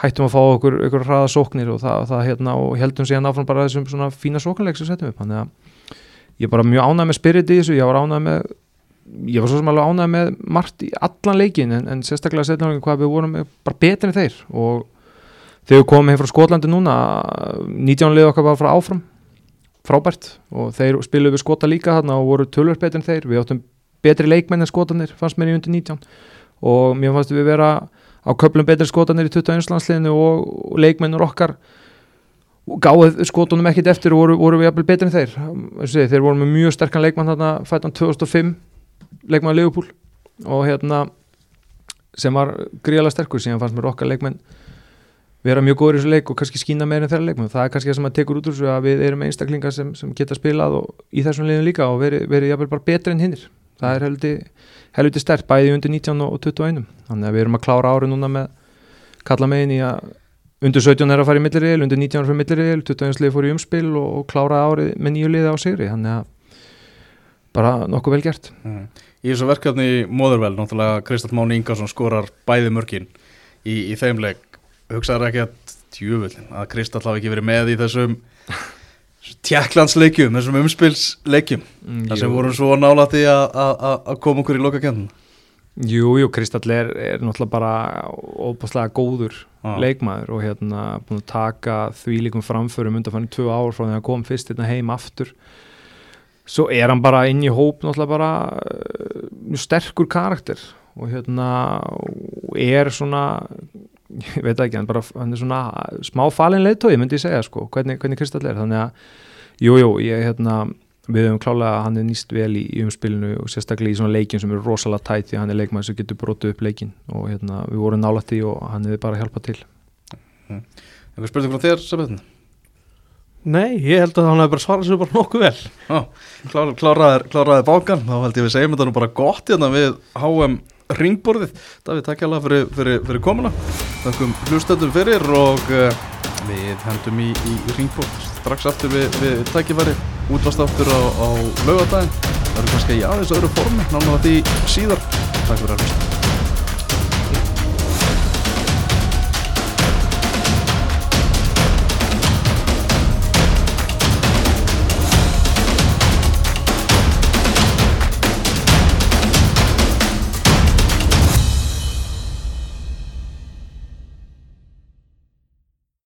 [SPEAKER 2] hættum að fá okkur ykkur hraða sóknir og það, það hérna og heldum síðan áfram bara þessum svona fína sóknleik sem settum upp, þannig að ég er bara mjög ánægð með spirit í þessu, ég var ánægð með ég var svo sem alveg ánægð með margt í allan leikin en, en sérstaklega setna áleikin hvað við vorum bara en þeir og þegar við komum heim frá Skotlandi núna 19 lið okkar var frá áfram. Frábært. Og þeir spiluðu við Skota líka þarna og voru tölvöld betur en þeir. Við áttum betri leikmenn en Skotanir fannst mér í undir 19 og mér fannst við vera á köplum betri Skotanir í 21. landsliðinu og, leikmennur okkar gáðið skotunum ekkit eftir og voru, voru við jafnvel betri en þeir. Þessi, þeir voru með mjög sterkan leikmann þarna fættan 2005 leikmann Leopold. Og hérna sem var gríðalega sterkur síðan fannst mér okkar leikmenn vera mjög góður í þessu leik og kannski skína meira en þeirra leik það er kannski það sem að tekur út úr þessu að við erum einstaklingar sem, sem geta spilað í þessum leiðin líka og verið veri jafnvel bara betri en hinnir það er heldur heldur stert bæði undir 19 og 21 þannig að við erum að klára ári núna með kalla megin í að undir 17 er að fara í millirriðil, undir 19 er að fara í millirriðil 21 leið fór í umspil og, og klára árið með nýju liði á sigri. Þannig að bara nokkuð vel gert.
[SPEAKER 1] Mm. Í þessu verkefni móðurvel, náttúrulega Kristall Máni Ingarsson skorar bæði mörkin í, í þeim leik hugsaður ekki að tjúvöldin að Kristall hafi ekki verið með í þessum tjekklandsleikjum, þessum umspilsleikjum mm, þar sem vorum svo nála því að koma okkur í lokakennum
[SPEAKER 2] Jú, jú, Kristall er, er náttúrulega bara óbúslega góður ah. leikmaður og hérna búin að taka því líkum framförum undan fannig tvö ár frá því að kom fyrst hérna heim aftur. Svo er hann bara inn í hóp náttúrulega bara uh, mjög sterkur karakter og hérna er svona ég veit ekki, hann, bara, hann er svona smá falin leittói, myndi ég segja sko, hvernig, hvernig Kristall er, þannig að jújú, jú, ég, hérna, við höfum klálega að hann er nýst vel í, í umspilinu og sérstaklega í svona leikin sem eru rosalega tætt því hann er leikmæður sem getur brotuð upp leikin og hérna, við vorum nálægt í og hann hefur bara hjálpað til.
[SPEAKER 1] Mm. Eitthvað spurning frá þér, Sabettin?
[SPEAKER 3] Nei, ég held að hann hefur bara svarað sér bara nokkuð vel.
[SPEAKER 1] Ah, klár, Kláraði kláraði bákan, þá held ég við segjum þetta nú bara gott hérna við HM ringborðið. Davíð, takk hjálpa fyrir, fyrir, fyrir komuna. Takkum hlustöndum fyrir og uh, við hendum í, í ringborð. Strax aftur við, við tækifæri útvast aftur á, á laugadagin það eru kannski í aðeins öðru formi náttúrulega því síðar. Takk fyrir að hlusta